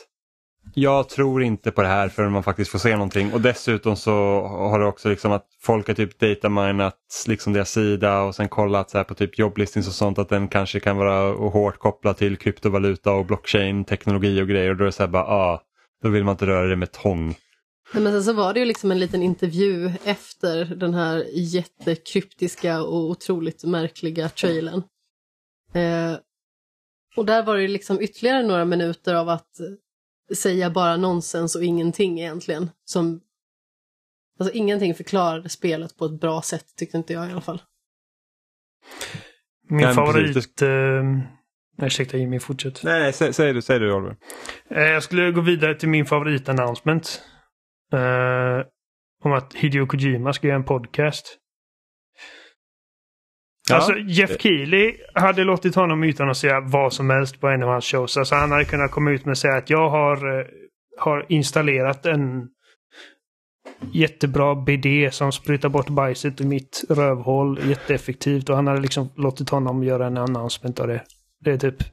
jag tror inte på det här förrän man faktiskt får se någonting. Och dessutom så har det också liksom att folk har typ dataminat liksom deras sida och sen kollat så här på typ jobblistings och sånt att den kanske kan vara hårt kopplad till kryptovaluta och blockchain-teknologi och grejer. Och då är det så här bara, ah, då vill man inte röra det med tång. Nej, Men sen så var det ju liksom en liten intervju efter den här jättekryptiska och otroligt märkliga trailern. Eh, och där var det ju liksom ytterligare några minuter av att säga bara nonsens och ingenting egentligen. Som, alltså ingenting förklarade spelet på ett bra sätt tyckte inte jag i alla fall. Min favorit... precis. Eh, ursäkta Jimmy, fortsätt. Nej, nej sä, säg du, säg du Oliver. Eh, jag skulle gå vidare till min favoritannouncement. Eh, om att Hideo Kojima ska göra en podcast. Ja. Alltså Jeff Keely hade låtit honom utan att säga vad som helst på en av hans shows. Alltså han hade kunnat komma ut med och säga att jag har, eh, har installerat en jättebra BD som sprutar bort bajset i mitt rövhål jätteeffektivt. Och han hade liksom låtit honom göra en announcement av det. Det är typ...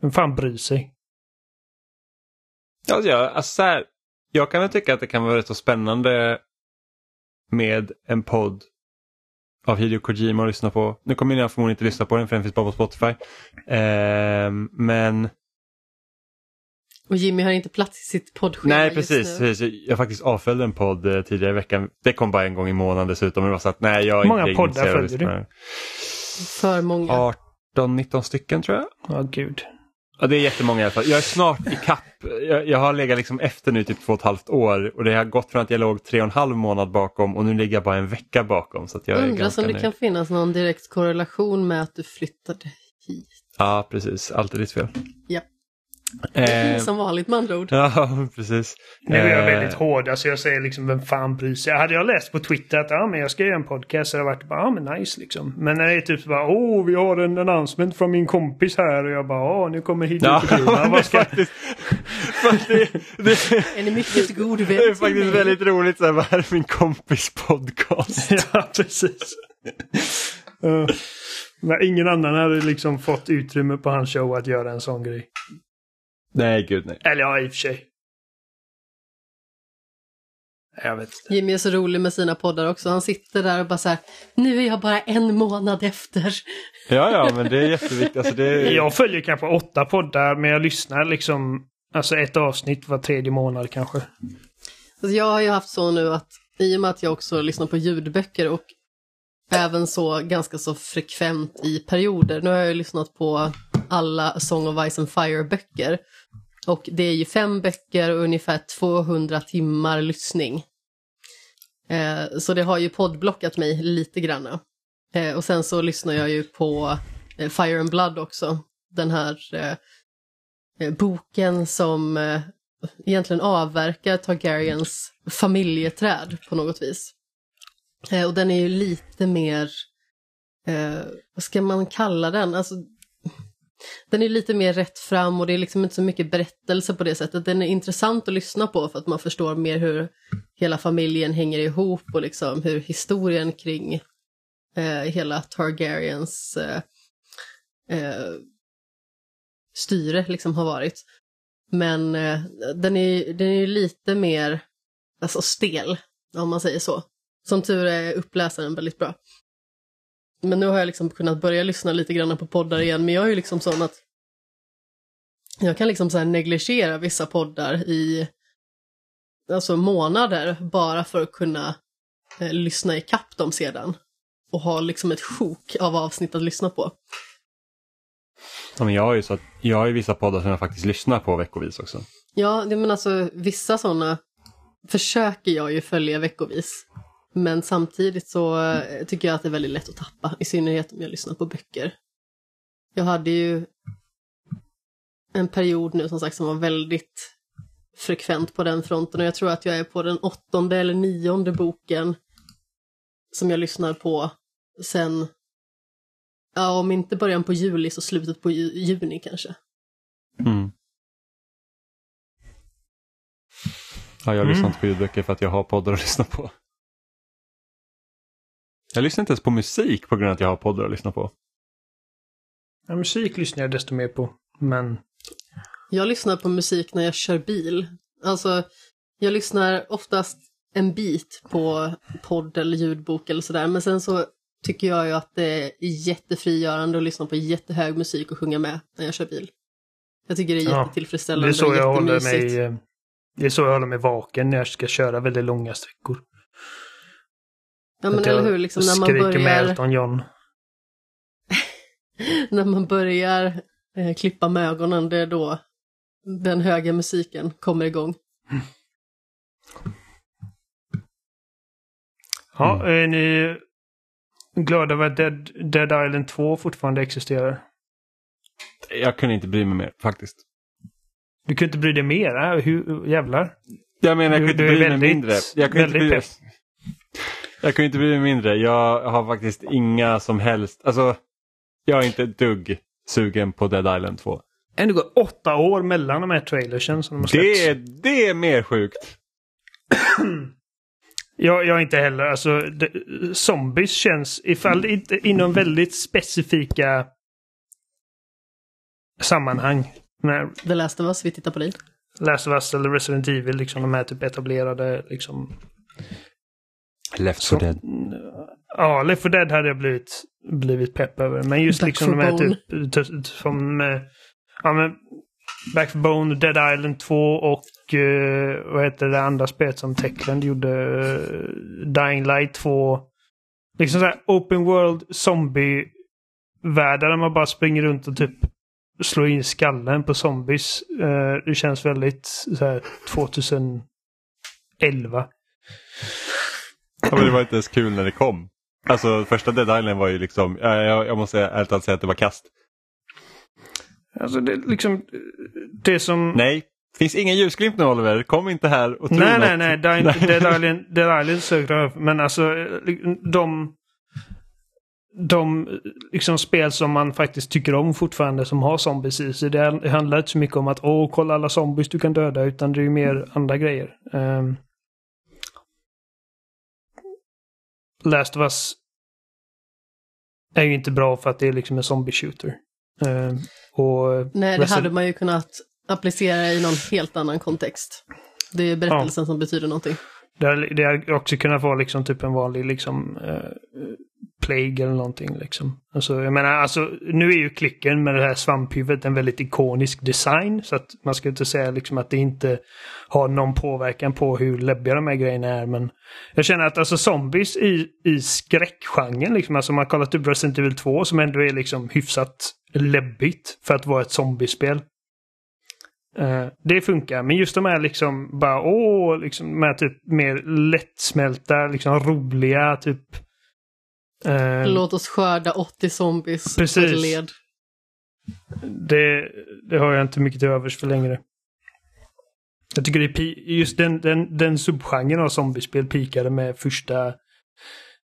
Vem fan bryr sig? Alltså, jag, alltså så här, jag kan väl tycka att det kan vara rätt så spännande med en podd av Hideo Kojima att lyssna på. Nu kommer jag förmodligen inte lyssna på den för den finns bara på Spotify. Ehm, men Och Jimmy har inte plats i sitt poddschema nej just precis, nu. precis. Jag faktiskt avföljde en podd eh, tidigare i veckan. Det kom bara en gång i månaden dessutom. Det var så att nej jag många inte poddar följer du? För många. 18-19 stycken tror jag. Ja, gud. Ja, det är jättemånga i alla fall. Jag är snart i kapp. Jag, jag har legat liksom efter nu typ två och ett halvt år och det har gått från att jag låg tre och en halv månad bakom och nu ligger jag bara en vecka bakom. Så att jag är Undrar om det nöjd. kan finnas någon direkt korrelation med att du flyttade hit. Ja, precis. Alltid ditt fel. Ja. Eh, Som vanligt med andra ord. ja, (laughs) precis. Nu är jag Eh, väldigt hård. Alltså jag säger liksom, vem fan bryr sig? Hade jag läst på Twitter att ja, men jag ska göra en podcast så hade det varit bara, ja men nice liksom. Men när det är typ så bara, åh, vi har en announcement från min kompis här och jag bara, åh, nu kommer hit Ja, (laughs) Vad ska... faktiskt, det, Är ni mycket god vän (laughs) det är faktiskt väldigt roligt. Så här, vad är min kompis podcast? ja, precis. Uh, men ingen annan hade liksom fått utrymme på hans show att göra en sån grej. Nej, gud nej. Eller ja, i och för sig. Jag vet inte. Jimmy är så rolig med sina poddar också. Han sitter där och bara så här, nu är jag bara en månad efter. Ja, ja, men det är jätteviktigt. Alltså, det är... Jag följer kanske åtta poddar, men jag lyssnar liksom Alltså ett avsnitt var tredje månad kanske. Alltså jag har ju haft så nu att i och med att jag också lyssnar på ljudböcker och även så ganska så frekvent i perioder. Nu har jag ju lyssnat på alla Song of Ice and Fire-böcker. Och det är ju fem böcker och ungefär 200 timmar lyssning. Eh, så det har ju poddblockat mig lite grann. Eh, och sen så lyssnar jag ju på eh, Fire and Blood också. Den här eh, eh boken som eh, egentligen avverkar Targaryens familjeträd på något vis. Eh, och den är ju lite mer, eh, vad ska man kalla den? Alltså, den är lite mer rätt fram och det är liksom inte så mycket berättelse på det sättet. Den är intressant att lyssna på för att man förstår mer hur hela familjen hänger ihop och liksom hur historien kring eh, hela Targaryens eh, eh, styre liksom har varit. Men eh, den är, den är lite mer alltså, stel, om man säger så. Som tur är uppläsaren väldigt bra. Men nu har jag liksom kunnat börja lyssna lite grann på poddar igen, men jag är ju liksom sån att jag kan liksom så negligera vissa poddar i alltså månader bara för att kunna eh, lyssna i kapp dem sedan. Och ha liksom ett sjok av avsnitt att lyssna på. Ja, men jag har ju så att jag har ju vissa poddar som jag faktiskt lyssnar på veckovis också. Ja, det- men alltså vissa sådana försöker jag ju följa veckovis. Men samtidigt så eh, tycker jag att det är väldigt lätt att tappa, i synnerhet om jag lyssnar på böcker. Jag hade ju en period nu som sagt som var väldigt frekvent på den fronten och jag tror att jag är på den åttonde eller nionde boken som jag lyssnar på sen, ja om inte början på juli så slutet på ju- juni kanske. Mm. Ja, jag Mm. lyssnar inte på ljudböcker för att jag har poddar att lyssna på. Jag lyssnar inte ens på musik på grund av att jag har poddar att lyssna på. Ja, musik lyssnar jag desto mer på. Men Jag lyssnar på musik när jag kör bil. Alltså, jag lyssnar oftast en bit på podd eller ljudbok eller sådär, men sen så tycker jag ju att det är jättefrigörande att lyssna på jättehög musik och sjunga med när jag kör bil. Jag tycker det är Ja, jättetillfredsställande det är så och jag håller mig... Det är så jag håller mig vaken när jag ska köra väldigt långa sträckor. Ja men eller jag hur, liksom när man skriker med börjar, Elton John. (laughs) när man börjar eh, klippa med ögonen, det är då den höga musiken kommer igång. (laughs) Ja, Mm. är ni glada över att Dead, Dead Island 2 fortfarande existerar? Jag kunde inte bry mig mer faktiskt. Du kan inte bry dig mer? Äh? Hur, jävlar. Jag menar, jag Du- kunde inte bry mig väldigt- mindre. Jag kunde inte väldigt bry... pepp. Jag kunde inte bry mig mindre. Jag har faktiskt inga som helst, alltså jag är inte ett dugg sugen på Dead Island 2. Ändå går åtta år mellan de här trailersen som de har släppts. Det är, det är mer sjukt. (clears throat) Jag, jag är inte heller, alltså det, zombies känns, ifall inte inom väldigt specifika sammanhang. När The Last of Us, vi tittar på dig. Last of Us eller Resident Evil, liksom de här typ etablerade liksom. Left Så- 4 Dead. Ja, Left 4 Dead hade jag blivit, blivit pepp över. Men just Back liksom de här Bone. typ, typ som eh, ja, men Back for Bone, Dead Island 2 och eh, vad heter det andra spelet som Techland gjorde? eh, Dying Light 2. Liksom så här open world zombie-världar där man bara springer runt och typ slår in skallen på zombies. Eh, det känns väldigt så här 2011. Men det var inte ens kul när det kom. Alltså första Dead Island var ju liksom, ja, jag, jag måste ärligt talat säga att det var kast. Alltså det liksom det som... Nej, finns ingen ljusglimt nu Oliver. Kom inte här och tro Nej, något. nej, nej. Dead, Dead Island, Dead Island sökte jag Men alltså de... De liksom spel som man faktiskt tycker om fortfarande som har zombies i sig. Det handlar inte så mycket om att åh, kolla alla zombies du kan döda. Utan det är ju mer andra grejer. Um, Last of Us är ju inte bra för att det är liksom en zombie shooter. Um, och Nej, det hade man ju kunnat applicera i någon helt annan kontext. Det är berättelsen som betyder någonting. Det hade, det hade också kunnat vara liksom typ en vanlig liksom eh, Plague eller någonting liksom. Alltså jag menar alltså nu är ju klicken med det här svamphuvudet en väldigt ikonisk design så att man ska inte säga liksom att det inte har någon påverkan på hur läbbiga de här grejerna är men jag känner att alltså zombies i, i skräckgenren liksom, alltså om man kollar typ Resident Evil 2 som ändå är liksom hyfsat läbbigt för att vara ett zombiespel. Uh, det funkar, men just de här liksom bara åh, liksom med typ mer lättsmälta, liksom roliga typ eh, Låt oss skörda 80 zombies Precis. led. Det, det har jag inte mycket till övers för längre. Jag tycker det är just den, den, den subgenren av zombiespel pikade med första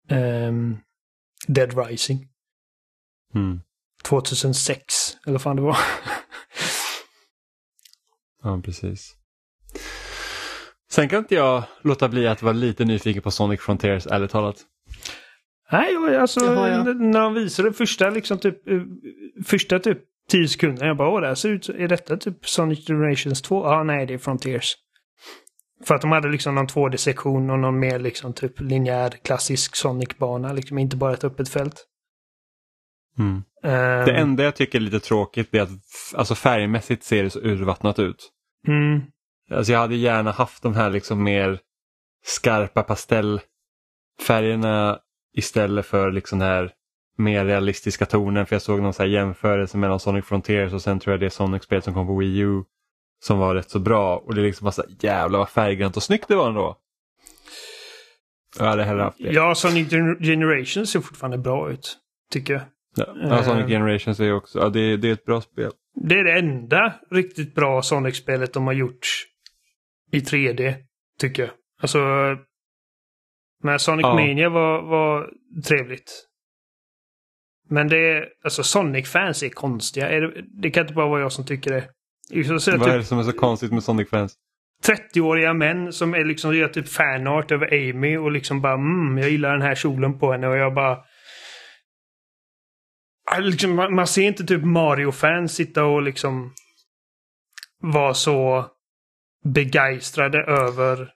ehm, Dead Rising. Mm. 2006, eller vad fan det var. (laughs) Ja, precis. Sen kan inte jag låta bli att vara lite nyfiken på Sonic Frontiers, ärligt talat. Nej, alltså jag. n- när de visade första liksom typ eh, första typ 10 sekunder. Jag bara, åh, det här ser ut, är detta typ Sonic Generations 2? Ja, nej, det är Frontiers. För att de hade liksom någon 2D-sektion och någon mer liksom typ linjär klassisk Sonic-bana, liksom inte bara ett öppet fält. Mm. Ehm, Det enda jag tycker är lite tråkigt är att alltså färgmässigt ser det så urvattnat ut. mm, Alltså jag hade gärna haft de här liksom mer skarpa pastellfärgerna istället för liksom den här mer realistiska tonen. För jag såg någon så här jämförelse mellan Sonic Frontiers och sen tror jag det Sonic-spel som kom på Wii U som var rätt så bra. Och det är liksom bara så här, jävlar vad färggrant och snyggt det var ändå. Jag hade hellre haft det. ja, Sonic Gen- Generations ser fortfarande bra ut, tycker jag. Ja, ja, Sonic Eh. Generations är också, ja, det, det är ett bra spel. Det är det enda riktigt bra Sonic-spelet de har gjort i 3D, tycker jag. Alltså, men Sonic Ja. Mania var, var trevligt. Men det är, alltså Sonic-fans är konstiga. Är det, det kan inte bara vara jag som tycker det. Att säga Vad är det typ som är så konstigt med Sonic-fans? 30-åriga män som är liksom, gör typ fanart över Amy och liksom bara mm, jag gillar den här kjolen på henne och jag bara... Liksom, man, man ser inte typ Mario-fans sitta och liksom vara så begeistrade över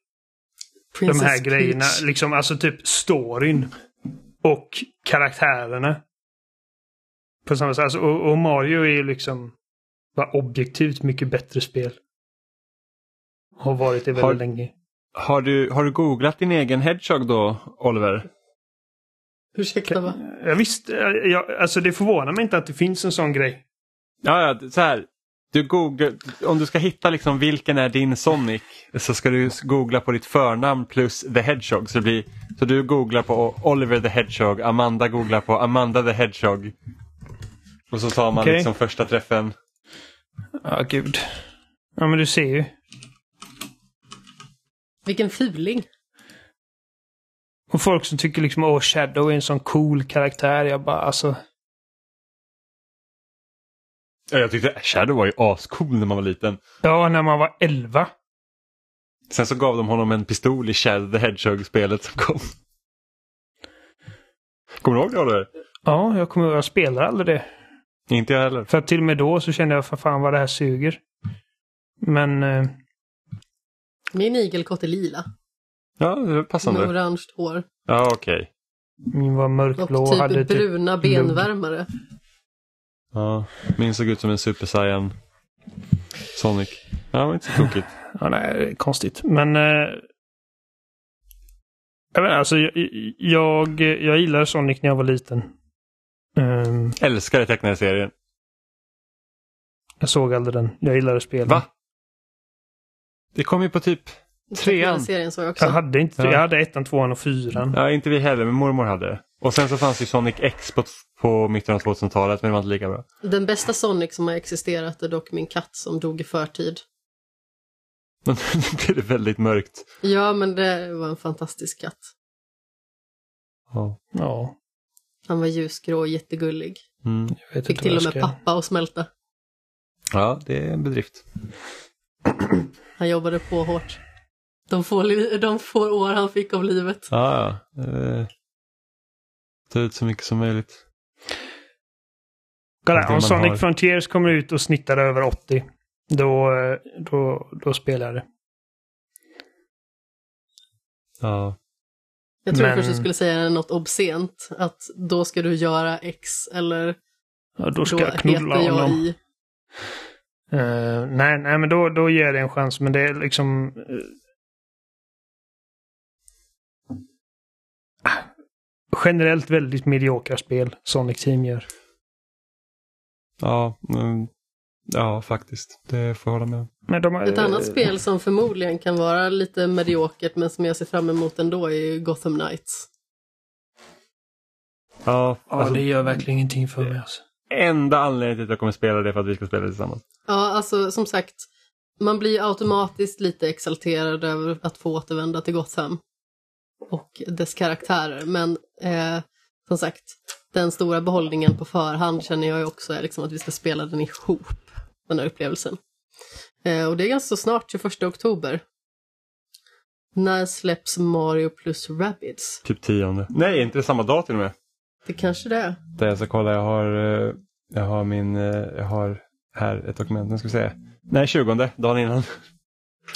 de här grejerna. Peach. Liksom, alltså typ storyn och karaktärerna. På samma sätt. Alltså, och, och Mario är ju liksom bara objektivt mycket bättre spel. Har varit det väldigt Har- länge. Har du, har du googlat din egen Hedgehog då, Oliver? Ursäkta va? Jag visste, jag, alltså det förvånar mig inte att det finns en sån grej. Ja, ja, så här. Du googlar, om du ska hitta liksom vilken är din Sonic så ska du googla på ditt förnamn plus The Hedgehog. Så, det blir, så du googlar på Oliver the Hedgehog, Amanda googlar på Amanda the Hedgehog. Och så tar man Okej. liksom första träffen. Ja, gud. Ja, men du ser ju. Vilken fuling. Och folk som tycker liksom åh, Shadow är en sån cool karaktär. Jag bara alltså. Ja, Jag tyckte Shadow var ju ascool när man var liten. Ja, när man var 11. Sen så gav de honom en pistol i Shadow the Hedgehog-spelet som kom. Kommer du ihåg det Oliver? Ja, jag kommer jag spelar aldrig det. Inte jag heller. För att till och med då så kände jag för fan vad det här suger. Men eh, Min igelkott är lila. Ja, det är Med passande. orange hår. Ja, okej. min var Och mörkblå och hade typ typ... bruna benvärmare. Ja, min såg ut som en Super Saiyan Sonic. Ja, det var inte så tokigt. (laughs) Ja, nej, konstigt. Men... Eh, jag, inte, alltså, jag, jag, jag gillade Sonic när jag var liten. Ehm, Älskar den tecknade serien. jag såg aldrig den. Jag gillade spelen. Va? Det kom ju på typ trean. Serien såg jag också. Jag hade inte... Ja. Jag hade ettan, tvåan och fyran. Ja, inte vi heller, men mormor hade det. Och sen så fanns ju Sonic X på, på mitten av 2000-talet, men det var inte lika bra. Den bästa Sonic som har existerat är dock min katt som dog i förtid. Men (laughs) nu blev det väldigt mörkt. Ja, men det var en fantastisk katt. Ja. Ja. Han var ljusgrå och jättegullig. Mm. Jag vet Fick till och med ska- pappa att smälta. ja, det är en bedrift. (clears throat) Han jobbade på hårt. De få, de få år han fick av livet. Ja, ja. Eh, Ta ut så mycket som möjligt. Kolla, Det om Sonic har. Frontiers kommer ut och snittar över 80. Då, eh, då, då spelar jag det. Ja. Jag tror Men- först du skulle säga något obscent. Att då ska du göra X eller Ja, då då ska jag knulla heter jag honom. i. Eh, nej, nej, men då, då ger jag det en chans. Men det är liksom... generellt väldigt mediokra spel Sonic Team gör. Ja, mm, ja, faktiskt. Det får jag hålla med om. Men de, har- Ett annat spel som förmodligen kan vara lite mediokert men som jag ser fram emot ändå är Gotham Knights. Ja, Ja, alltså, det gör verkligen ingenting för mig. Alltså. enda anledningen till att jag kommer spela det för att vi ska spela det tillsammans. Ja, alltså som sagt, man blir automatiskt lite exalterad över att få återvända till Gotham och dess karaktärer. Men eh, som sagt, den stora behållningen på förhand känner jag ju också är liksom att vi ska spela den ihop, den här upplevelsen. Eh, och det är ganska snart, 21 oktober. När släpps Mario plus Rabbids? Typ tionde. Nej, inte det samma dag till och med. Det kanske det är. Där jag ska kolla, jag har, eh, jag har min, eh, jag har här ett dokument, nu ska vi se. Nej, 20, dagen innan.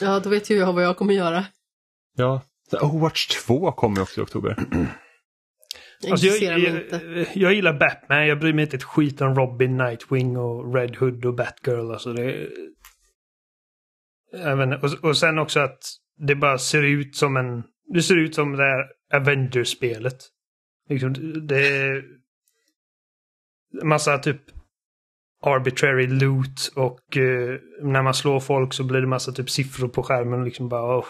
Ja, då vet ju jag vad jag kommer göra. Ja. Overwatch 2 kommer också i oktober. Jag Alltså jag, jag, jag gillar Batman. Jag bryr mig inte ett skit om Robin, Nightwing och Red Hood och Batgirl. Alltså det, inte. och, och sen också att det bara ser ut som en... Det ser ut som det här Avengers-spelet. Liksom, det är massa typ arbitrary loot och eh, när man slår folk så blir det massa typ siffror på skärmen liksom bara åh.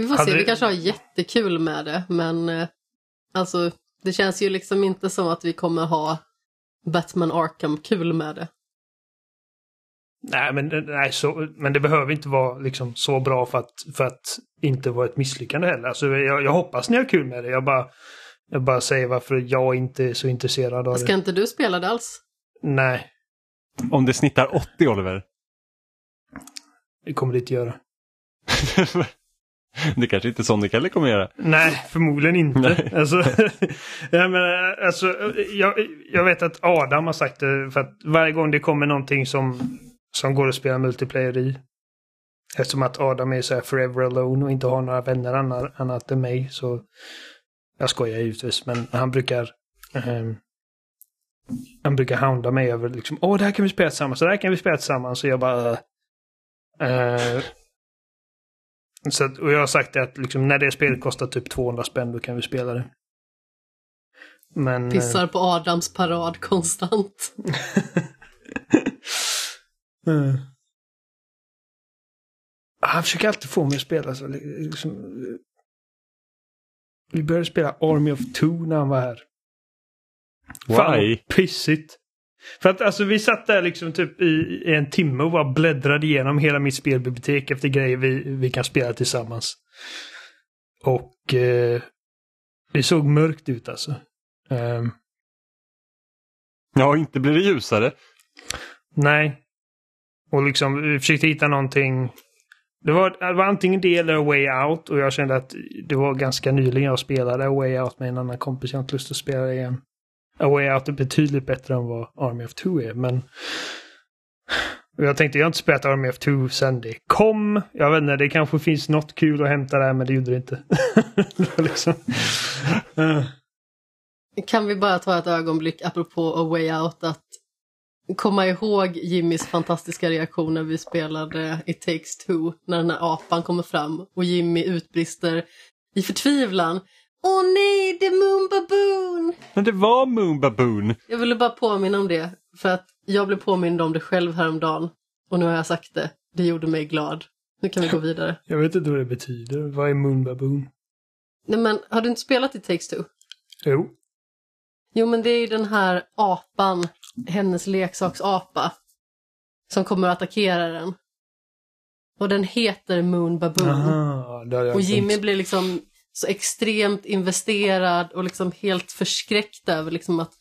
Vi får Hade se, vi kanske har jättekul med det, men eh, alltså det känns ju liksom inte som att vi kommer ha Batman Arkham-kul med det. Nej, men, nej så, men det behöver inte vara liksom så bra för att, för att inte vara ett misslyckande heller. Alltså, jag, jag hoppas ni har kul med det. Jag bara, jag bara säger varför jag inte är så intresserad av Ska det. inte du spela det alls? Nej, Om det snittar 80 Oliver. det kommer det inte göra. (laughs) (laughs) det kanske inte Sonic heller kommer göra. Nej, förmodligen inte. Nej. (laughs) Alltså, (laughs) jag, menar, alltså, jag, jag vet att Adam har sagt det för att varje gång det kommer någonting som, som går att spela multiplayer i. Eftersom att Adam är så här forever alone och inte har några vänner annat, annat än mig så. Jag skojar givetvis men han brukar ehm, han brukar hounda mig över liksom åh det här kan vi spela tillsammans, så det här kan vi spela tillsammans. Så jag bara eh, så att, och jag har sagt det att liksom, när det spelet kostar typ 200 spänn då kan vi spela det. Men... eh, Pissar på Adams parad konstant. (laughs) eh, han försöker alltid få mig att spela så. Liksom, eh, vi började spela Army of Two när han var här. Fan Why? vad pissigt. För att alltså vi satt där liksom typ i, i en timme och bara bläddrade igenom hela mitt spelbibliotek efter grejer vi, vi kan spela tillsammans. Och eh, det såg mörkt ut alltså. Ehm, Ja, inte blir det ljusare. nej. Och liksom vi försökte hitta någonting. Det var, det var antingen det eller A Way Out och jag kände att det var ganska nyligen jag spelade A Way Out med en annan kompis. Jag har inte lust att spela det igen. A Way Out är betydligt bättre än vad Army of Two är, men... Jag tänkte, jag har inte spelat Army of Two sen det kom. Jag vet inte, det kanske finns något kul att hämta där, men det gjorde det inte. (laughs) liksom... Kan vi bara ta ett ögonblick apropå A Way Out att komma ihåg Jimmys fantastiska reaktion när vi spelade It takes two när den här apan kommer fram och Jimmy utbrister i förtvivlan Åh nej, det är Moon Baboon! Men det var Moon Baboon. Jag ville bara påminna om det för att jag blev påmind om det själv häromdagen och nu har jag sagt det. Det gjorde mig glad. Nu kan vi gå vidare. jag vet inte vad det betyder. Vad är Moon Baboon? Nej men, har du inte spelat It takes two? Jo. Jo, men det är ju den här apan, hennes leksaksapa, som kommer att attackera den. Och den heter Moon Baboon. Aha, det hade jag och Jimmy blir liksom så extremt investerad och liksom helt förskräckt över liksom att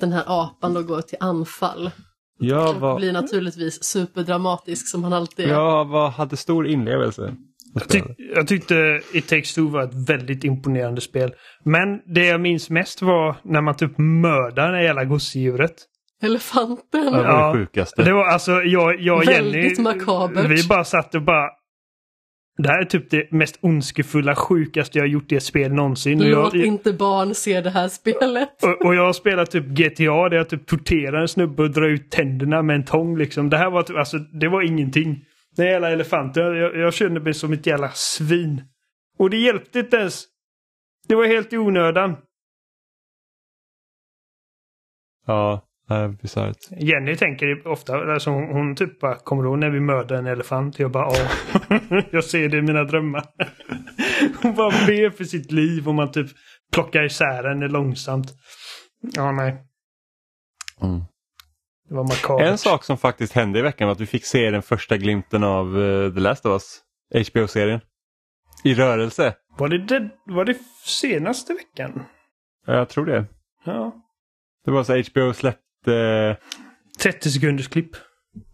den här apan då går till anfall. Jag Och var, blir naturligtvis superdramatisk som han alltid är. jag var, hade stor inlevelse. Jag, tyck, jag tyckte It takes two var ett väldigt imponerande spel. Men det jag minns mest var när man typ mördar det jävla gosedjuret. Elefanten. Det var Ja, det sjukaste. Det var alltså, jag, jag och Jenny... Väldigt makabert. Vi bara satt och bara... Det här är typ det mest ondskefulla, sjukaste jag har gjort i ett spel någonsin. Låt jag, inte barn se det här spelet. och, och jag har spelat typ GTA där jag typ torterar en snubbe och drar ut tänderna med en tång liksom. Det här var typ, alltså det var ingenting. Den jävla elefanten, jag, jag kände mig som ett jävla svin. Och det hjälpte inte ens. Det var helt i onödan. Ja, är bisarrt. Jenny tänker ofta, alltså hon, hon typ bara, kommer du ihåg när vi mördade en elefant? Jag bara, ja. (laughs) jag ser det i mina drömmar. (laughs) hon bara ber för sitt liv och man typ plockar isär henne långsamt. Ja, nej. Mm. Det var makabert. En sak som faktiskt hände i veckan var att vi fick se den första glimten av uh, The Last of Us, HBO-serien. I rörelse. Var det, det, var det senaste veckan? Ja, Jag tror det. Ja. Det var så HBO släppte... 30 sekunders klipp.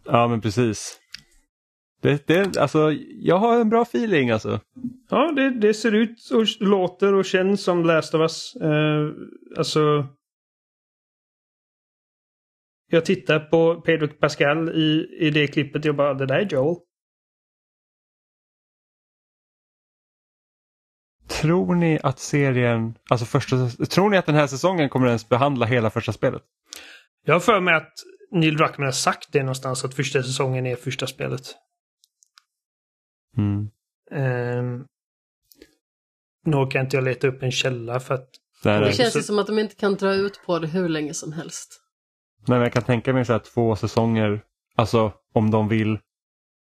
Ja, men precis. Det, det, alltså, jag har en bra feeling alltså. Ja, det, det ser ut och låter och känns som Last of Us. Eh, alltså... Jag tittar på Pedro Pascal i, i det klippet. Jag bara, det där är Joel. Tror ni att serien, alltså första, tror ni att den här säsongen kommer ens behandla hela första spelet? Jag har för mig att Neil Druckmann har sagt det någonstans att första säsongen är första spelet. Mm. Um, nu orkar inte jag leta upp en källa för att... Det, här Det känns ju som att de inte kan dra ut på det hur länge som helst. nej, men jag kan tänka mig så här två säsonger, alltså om de vill.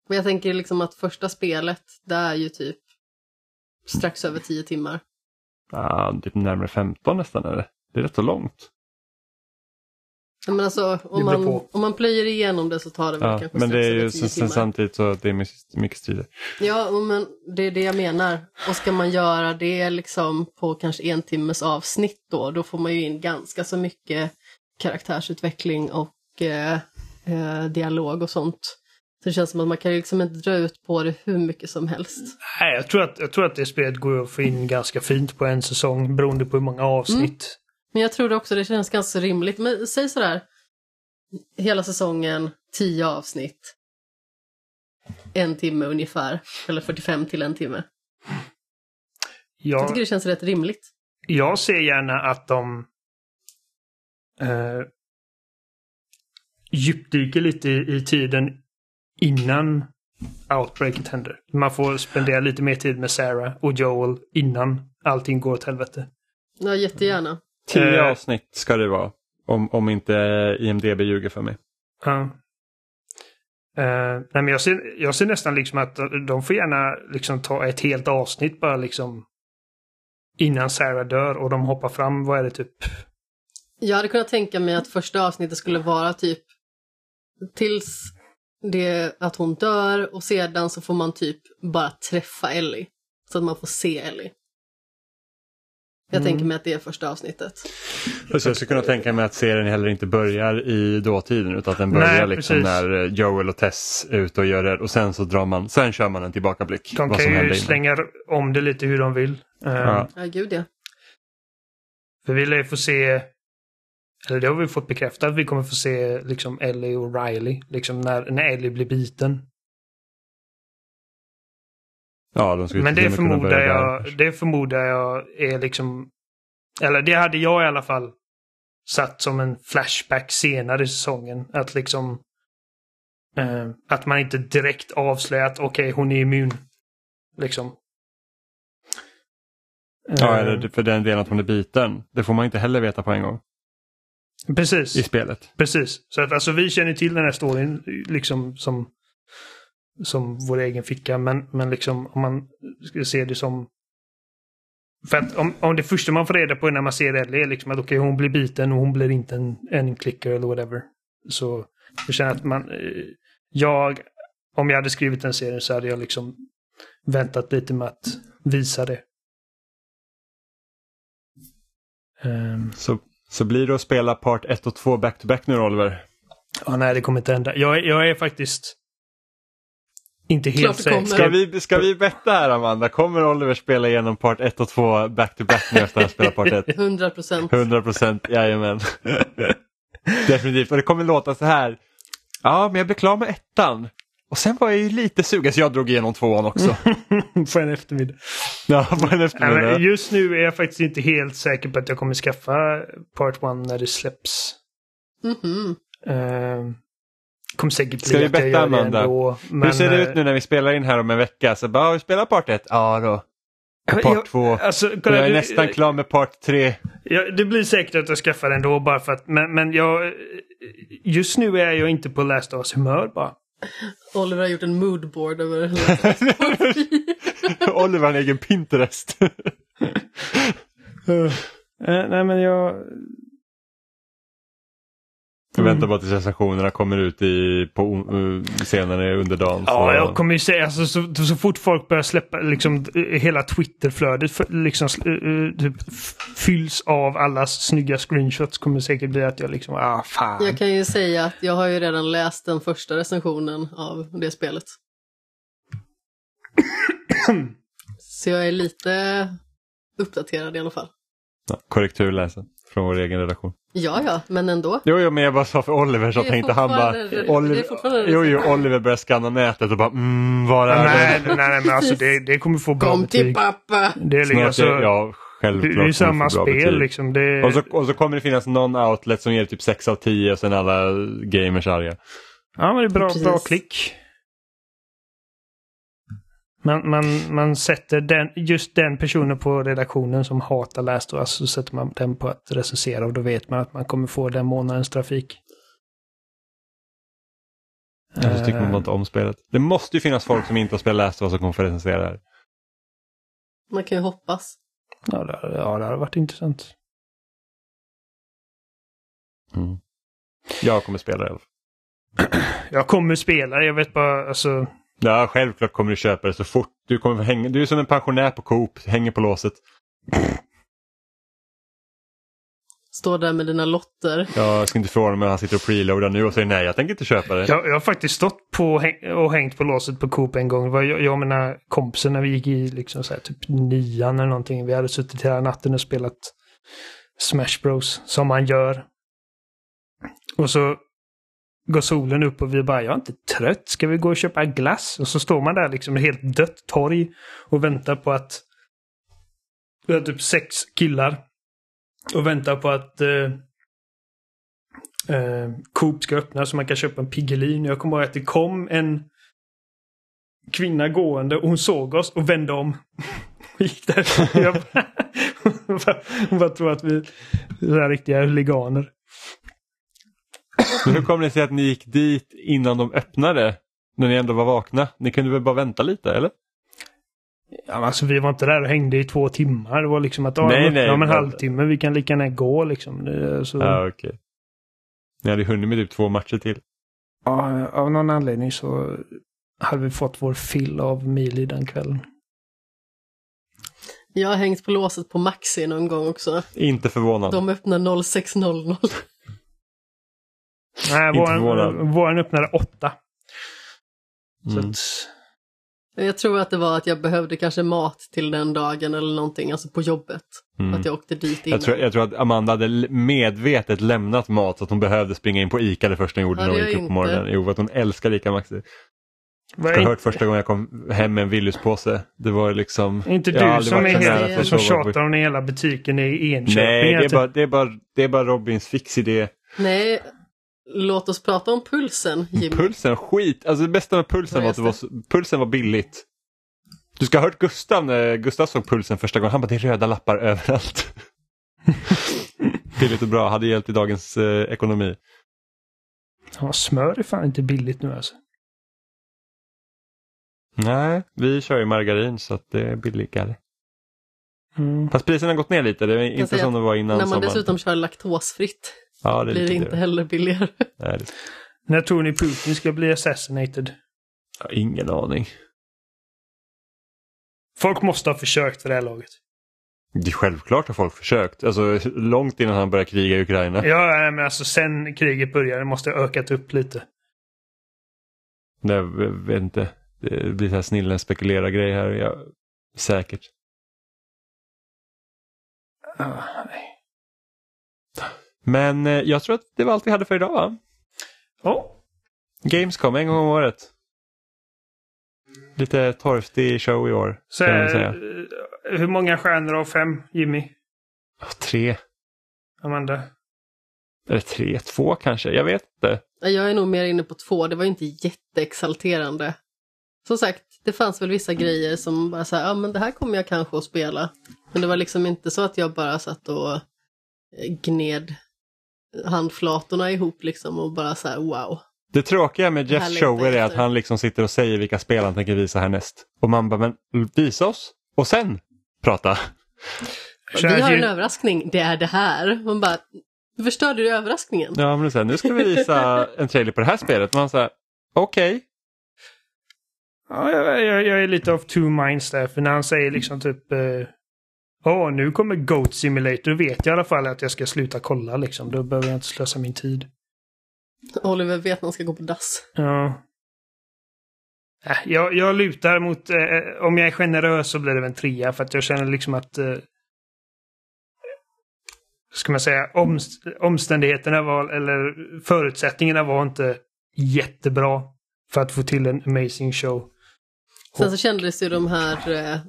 Men jag tänker liksom att första spelet, det är ju typ strax över tio timmar. Ja, typ närmare 15 nästan är det. Det är rätt så långt. Men alltså om man, på. om man plöjer igenom det så tar det väl Ja, kanske men det är ju sen, timmar. samtidigt så det är mycket, mycket strider. Ja, men det är det jag menar. Och ska man göra det liksom på kanske en timmes avsnitt då, då får man ju in ganska så mycket karaktärsutveckling och eh, eh, dialog och sånt. Så det känns som att man kan liksom inte dra ut på det hur mycket som helst. Nej, jag tror att, jag tror att det spelet går att få in ganska fint på en säsong beroende på hur många avsnitt. Men jag tror också det känns ganska rimligt. Men säg sådär, hela säsongen, tio avsnitt. En timme ungefär, eller 45 till en timme. Jag Jag, tycker det känns rätt rimligt. jag ser gärna att de eh, djupdyker lite i, i tiden innan outbreaket händer. Man får spendera lite mer tid med Sarah och Joel innan allting går åt helvete. Ja, jättegärna. Tio Eh. avsnitt ska det vara. Om, om inte IMDB ljuger för mig. Ja. Eh, nej, men jag, ser, jag ser nästan liksom att de får gärna liksom ta ett helt avsnitt bara liksom innan Sarah dör och de hoppar fram, vad är det typ? Jag hade kunnat tänka mig att första avsnittet skulle vara typ tills det att hon dör och sedan så får man typ bara träffa Ellie. Så att man får se Ellie. Jag Mm. tänker mig att det är första avsnittet. Så jag skulle kunna tänka mig att serien heller inte börjar i dåtiden utan att den börjar Nej, liksom precis. när eh, Joel och Tess är ute och gör det och sen så drar man, sen kör man en tillbakablick. De vad kan som ju slänga om det lite hur de vill. Eh, Ja. Ja, gud ja. För vi lär ju få se, eller det har vi fått bekräftat, att vi kommer få se liksom Ellie och Riley. Liksom när, när Ellie blir biten. Ja, de Men det förmodar, jag, det förmodar jag är liksom... Eller det hade jag i alla fall satt som en flashback senare i säsongen. Att liksom... Eh, att man inte direkt avslöjar att okej, hon är immun. Liksom. Ja, Eh, eller för den delen att hon är biten. Det får man inte heller veta på en gång Precis. i spelet. Precis. Så att alltså vi känner till den här storyn liksom som, som vår egen ficka. Men, men liksom om man ska se det som... För att om, om det första man får reda på när man ser Ellie är liksom att okej hon blir biten och hon blir inte en, en klicker eller whatever. Så jag känner att man... eh, Jag, om jag hade skrivit den serien så hade jag liksom väntat lite med att visa det. Ehm, Så, så blir det att spela part 1 och 2 back-to-back nu Oliver. Ja, nej, det kommer inte hända. Jag, jag är faktiskt inte helt Klart det säker. kommer. Ska vi, ska vi betta här Amanda? Kommer Oliver spela igenom part 1 och 2 back-to-back nu efter att han spelat part 1? 100 (laughs) procent. 100 procent, jajamän. (laughs) Definitivt, och det kommer låta så här. Ja, men jag blev klar med ettan. Och sen var jag ju lite sugen så jag drog igenom tvåan också. (laughs) På en eftermiddag. Ja, på en Nej, eftermiddag. men just nu är jag faktiskt inte helt säker på att jag kommer skaffa Part 1 när det släpps. Mhm. Uh, kommer säkert bli Ska vi betta, Amanda? ändå. Hur ser det ut nu när vi spelar in här om en vecka? Så bara, "Ja, vi spelar part 1? Ja då. Och part jag- 2. Alltså, kolla, jag är du- nästan klar med part 3. Ja, det blir säkert att jag skaffar den då bara för att, men, men jag... Just nu är jag inte på Last of Us humör bara. Oliver har gjort en moodboard över (laughs) Oliver har en egen Pinterest. Eh, nej men jag... Jag väntar bara tills recensionerna kommer ut i, på, uh, senare under dagen. Ja, så- jag kommer ju säga alltså, så, så fort folk börjar släppa liksom eh, hela Twitterflödet liksom eh, eh, typ, fylls av allas snygga screenshots kommer det säkert bli att jag liksom, ah fan. Jag kan ju säga att jag har ju redan läst den första recensionen av det spelet. (coughs) Så jag är lite uppdaterad i alla fall. Ja, korrekturläsa från vår egen redaktion. Ja, ja, men ändå. Jo, jo, men jag bara sa för Oliver så tänkte han bara... Oliver, jo, jo, Oliver började scanna nätet och bara mm, var är nej, det? nej, nej, men alltså det, det kommer få bra Kom till betyg. pappa! Det är liksom, Snart, alltså, ja, självklart. det är ju samma spel betyg. liksom. Det, Och så, och så kommer det finnas någon outlet som ger typ 6 av 10 och sen alla gamers arga. Ja, men det är bra, Precis. bra klick. Man, man, man sätter den, just den personen på redaktionen som hatar Last of Us så sätter man den på att recensera och då vet man att man kommer få den månadens trafik. Eller så tycker man bara inte om spelet. Det måste ju finnas folk som inte har spelat Last of Us som kommer få recensera det här. Man kan ju hoppas. ja, det, ja, det har varit intressant. Mm. Jag kommer spela det. Jag kommer spela det, jag vet bara alltså. Ja, självklart kommer du köpa det så fort. Du kommer hänga. Du är som en pensionär på Coop, hänger på låset. Stå där med dina lotter. Jag ska inte mig om han sitter och preloadar nu och säger nej, jag tänker inte köpa det. Jag, jag har faktiskt stått på och häng- och hängt på låset på Coop en gång. Jag, jag och mina kompisar när vi gick i liksom så här, typ nian eller någonting. Vi hade suttit hela natten och spelat Smash Bros. Som man gör. Och så går solen upp och vi bara, jag är inte trött. Ska vi gå och köpa glass? Och så står man där liksom helt dött torg och väntar på att vi har typ sex killar och väntar på att eh, eh, Coop ska öppna så man kan köpa en Piggelin. Jag kommer ihåg att det kom en kvinna gående och hon såg oss och vände om. Och (laughs) gick därifrån. Hon bara, (laughs) hon bara tror att vi är riktiga huliganer. Men hur kommer det sig att ni gick dit innan de öppnade? När ni ändå var vakna? Ni kunde väl bara vänta lite, eller? Ja, men alltså, vi var inte där och hängde i två timmar. Det var liksom att ja, Nej, nej, om en men- halvtimme. Vi kan lika gärna gå liksom. Det, så, Ja, okej. Ni hade hunnit med typ två matcher till. ja, av någon anledning så hade vi fått vår fill av Mili den kvällen. Jag har hängt på låset på Maxi någon gång också. Inte förvånande. De öppnar 06.00. Nej, våran, våran öppnade åtta. Så Mm. att, Jag tror att det var att jag behövde kanske mat till den dagen eller någonting, alltså på jobbet. Mm. Att jag åkte dit innan. Jag tror, jag tror att Amanda hade medvetet lämnat mat så att hon behövde springa in på ICA det första hon gjorde Ja, när hon gick upp på morgonen. Jo, för att hon älskar ICA Maxi. var Jag har inte, hört första gången jag kom hem med en Willys-påse. Det var liksom... inte jag har du aldrig som, är att som tjatar om den hela butiken i Enköping. Nej, det är, bara, det, är bara, det är bara Robins fixidé. Nej, låt oss prata om pulsen, Jimmy. Pulsen, skit. Alltså det bästa med pulsen var att det var, pulsen var billigt. Du ska ha hört Gustav när Gustav såg pulsen första gången. Han bara, det är röda lappar (laughs) överallt. billigt och bra, hade hjälpt i dagens eh, ekonomi. Ja, smör är fan inte billigt nu alltså. Nej, vi kör ju margarin så att det är billigare. Mm. Fast priserna har gått ner lite, det är inte som det var innan När man sommaren. dessutom kör laktosfritt ja, det blir inte heller billigare. Nej, det När tror ni Putin ska bli assassinated? jag har ingen aning. Folk måste ha försökt för det här laget. Det är självklart har folk försökt. Alltså långt innan han började kriga i Ukraina. Ja, men alltså sen kriget började måste det ha ökat upp lite. Nej, Jag vet inte. Det blir så här snillen spekulera grej här. Ja, säkert. Ah, nej. Men eh, jag tror att det var allt vi hade för idag va? Oh, Gamescom en gång om året. Lite torftig show i år. så, kan man säga. eh, hur många stjärnor av fem, Jimmy? Ah, Tre. Amanda? Eller tre, två kanske. Jag vet inte. Jag är nog mer inne på två, det var inte jätteexalterande. Som sagt, det fanns väl vissa grejer som bara så här, ja men det här kommer jag kanske att spela. Men det var liksom inte så att jag bara satt och eh, gned handflatorna ihop liksom och bara så här wow. Det tråkiga med längtar shower är att han liksom sitter och säger vilka spel han tänker visa härnäst. Och man bara, men visa oss. Och sen prata. Vi har en överraskning, det är det här. Man bara, Du förstörde ju överraskningen. Ja, men så här, nu ska vi visa en trailer på det här spelet. Man säger okej. Ja, jag, jag, jag är lite of two minds där. För när han säger liksom typ... eh, Åh, nu kommer Goat Simulator. Då vet jag i alla fall att jag ska sluta kolla liksom. Då behöver jag inte slösa min tid. Oliver vet när han ska gå på dass. Ja. Äh, Jag, jag lutar mot... Eh, om jag är generös så blir det väl en trea. För att jag känner liksom att... Eh, ska man säga? Omst omständigheterna var... Eller förutsättningarna var inte jättebra. För att få till en amazing show. Sen så kändes ju de här eh,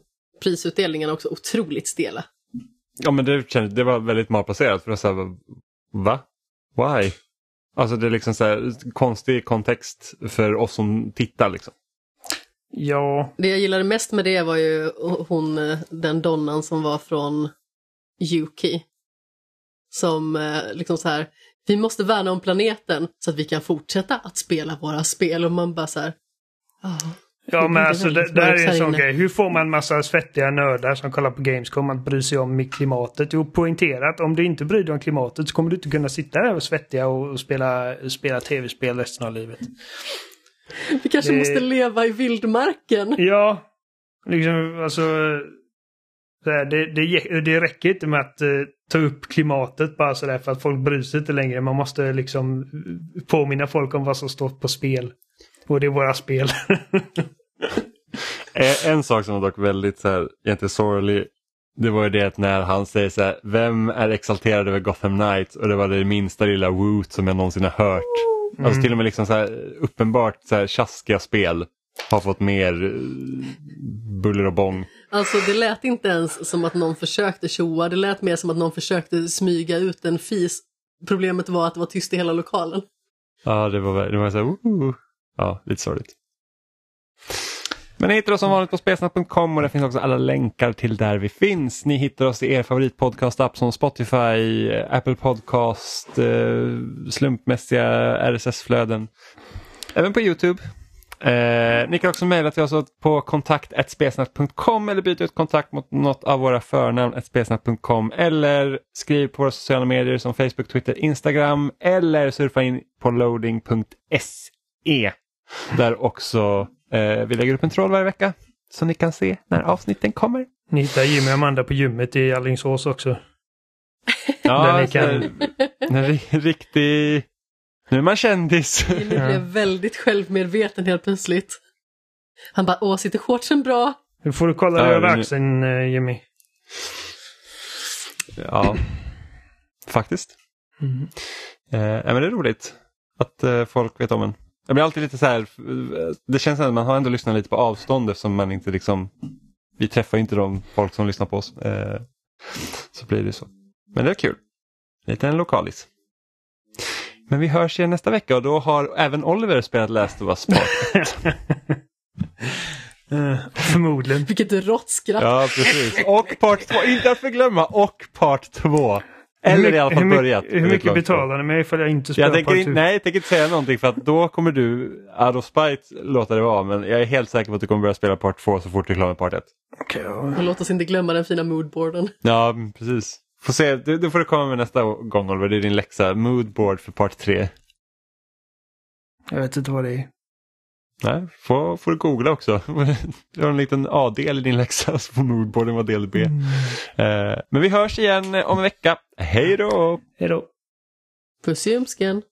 prisutdelningarna också otroligt stela. Ja, men det, kändes, det var väldigt malplacerat. För det var så här, va? Why? Alltså det är liksom så här, konstig kontext för oss som tittar liksom. Ja, Det jag gillade mest med det var ju hon, den donnan som var från Yuki. Som eh, liksom så här, vi måste värna om planeten så att vi kan fortsätta att spela våra spel. Och man bara så här, ja. Ja, men alltså det, det här är en sån grej. Hur får man massa svettiga nördar som kollar på Gamescom att bry sig om klimatet? Jo, poängterat. Om du inte bryr dig om klimatet så kommer du inte kunna sitta där och svettiga och och spela, spela tv-spel resten av livet. Vi kanske Det- måste leva i vildmarken. Ja, liksom alltså... Det, det, det räcker inte med att eh, ta upp klimatet bara sådär för att folk bryr sig inte längre. Man måste liksom eh, påminna folk om vad som står på spel. Och det är våra spel. (laughs) Eh, En sak som var dock väldigt så här, egentligen sorglig. Det var ju det att när han säger så här, vem är exalterad över Gotham Knights? Och det var det minsta lilla woot som jag någonsin har hört. Alltså till och med liksom så här, uppenbart så här, tjaskiga spel har fått mer eh, buller och bång. Alltså det lät inte ens som att någon försökte tjoa, det lät mer som att någon försökte smyga ut en fis. Problemet var att det var tyst i hela lokalen. Ja, det var, det var så här, uh, ja, lite sorgligt. Men ni hittar oss som vanligt på spelsnack.com och där finns också alla länkar till där vi finns. Ni hittar oss i er favoritpodcast-app som Spotify, eh, Apple Podcast, eh, slumpmässiga RSS-flöden. Även på Youtube. Eh, ni kan också mejla till oss på kontakt.spelsnack.com eller byta ut kontakt mot något av våra förnamn spelsnack.com eller skriv på våra sociala medier som Facebook, Twitter, Instagram eller surfa in på loading.se där också eh, vi lägger upp en tråd varje vecka så ni kan se när avsnitten kommer. Ni hittar Jimmy och Amanda på gymmet i Alingsås också. Ja, Där ni så- kan- en ri- riktig... Nu är man kändis. Jimmy blev väldigt självmedveten helt plötsligt. Han bara, åh, sitter shortsen bra? Nu får du kolla Ja, dig över nu- axeln eh, Jimmy. Ja, faktiskt. Mm. Eh, ja, men det är roligt att eh, folk vet om en. Jag blir alltid lite så här, det känns som att man har ändå lyssnat lite på avstånd eftersom man inte liksom, vi träffar inte de folk som lyssnar på oss. Eh, så blir det så. Men det är kul. Lite en lokalis. Men vi hörs igen nästa vecka och då har även Oliver spelat Last of Us Part. Eh, (laughs) förmodligen. Vilket rått skratt. Ja, precis. Och Part 2, inte att förglömma, och Part 2. Eller i alla fall hur, mycket- börjat. Hur mycket betalar ni mig att jag inte spelar Jag tänker, Part inte, two? nej, jag tänker inte säga någonting för att då kommer du, out of spite, låta det vara. Men jag är helt säker på att du kommer börja spela Part 2 så fort du är klar med Part 1. Okej, ja. Och låt oss inte glömma den fina moodboarden. Ja, precis. Får se, det, det får du komma med nästa gång Oliver, det är din läxa. Moodboard för Part 3. Jag vet inte vad det är. Nej, får, får du googla också. (laughs) Du har en liten A-del i din läxa så får moodboarden vara del B. Eh, men vi hörs igen om en vecka. Hej då! Hej då. Puss i ljumsken.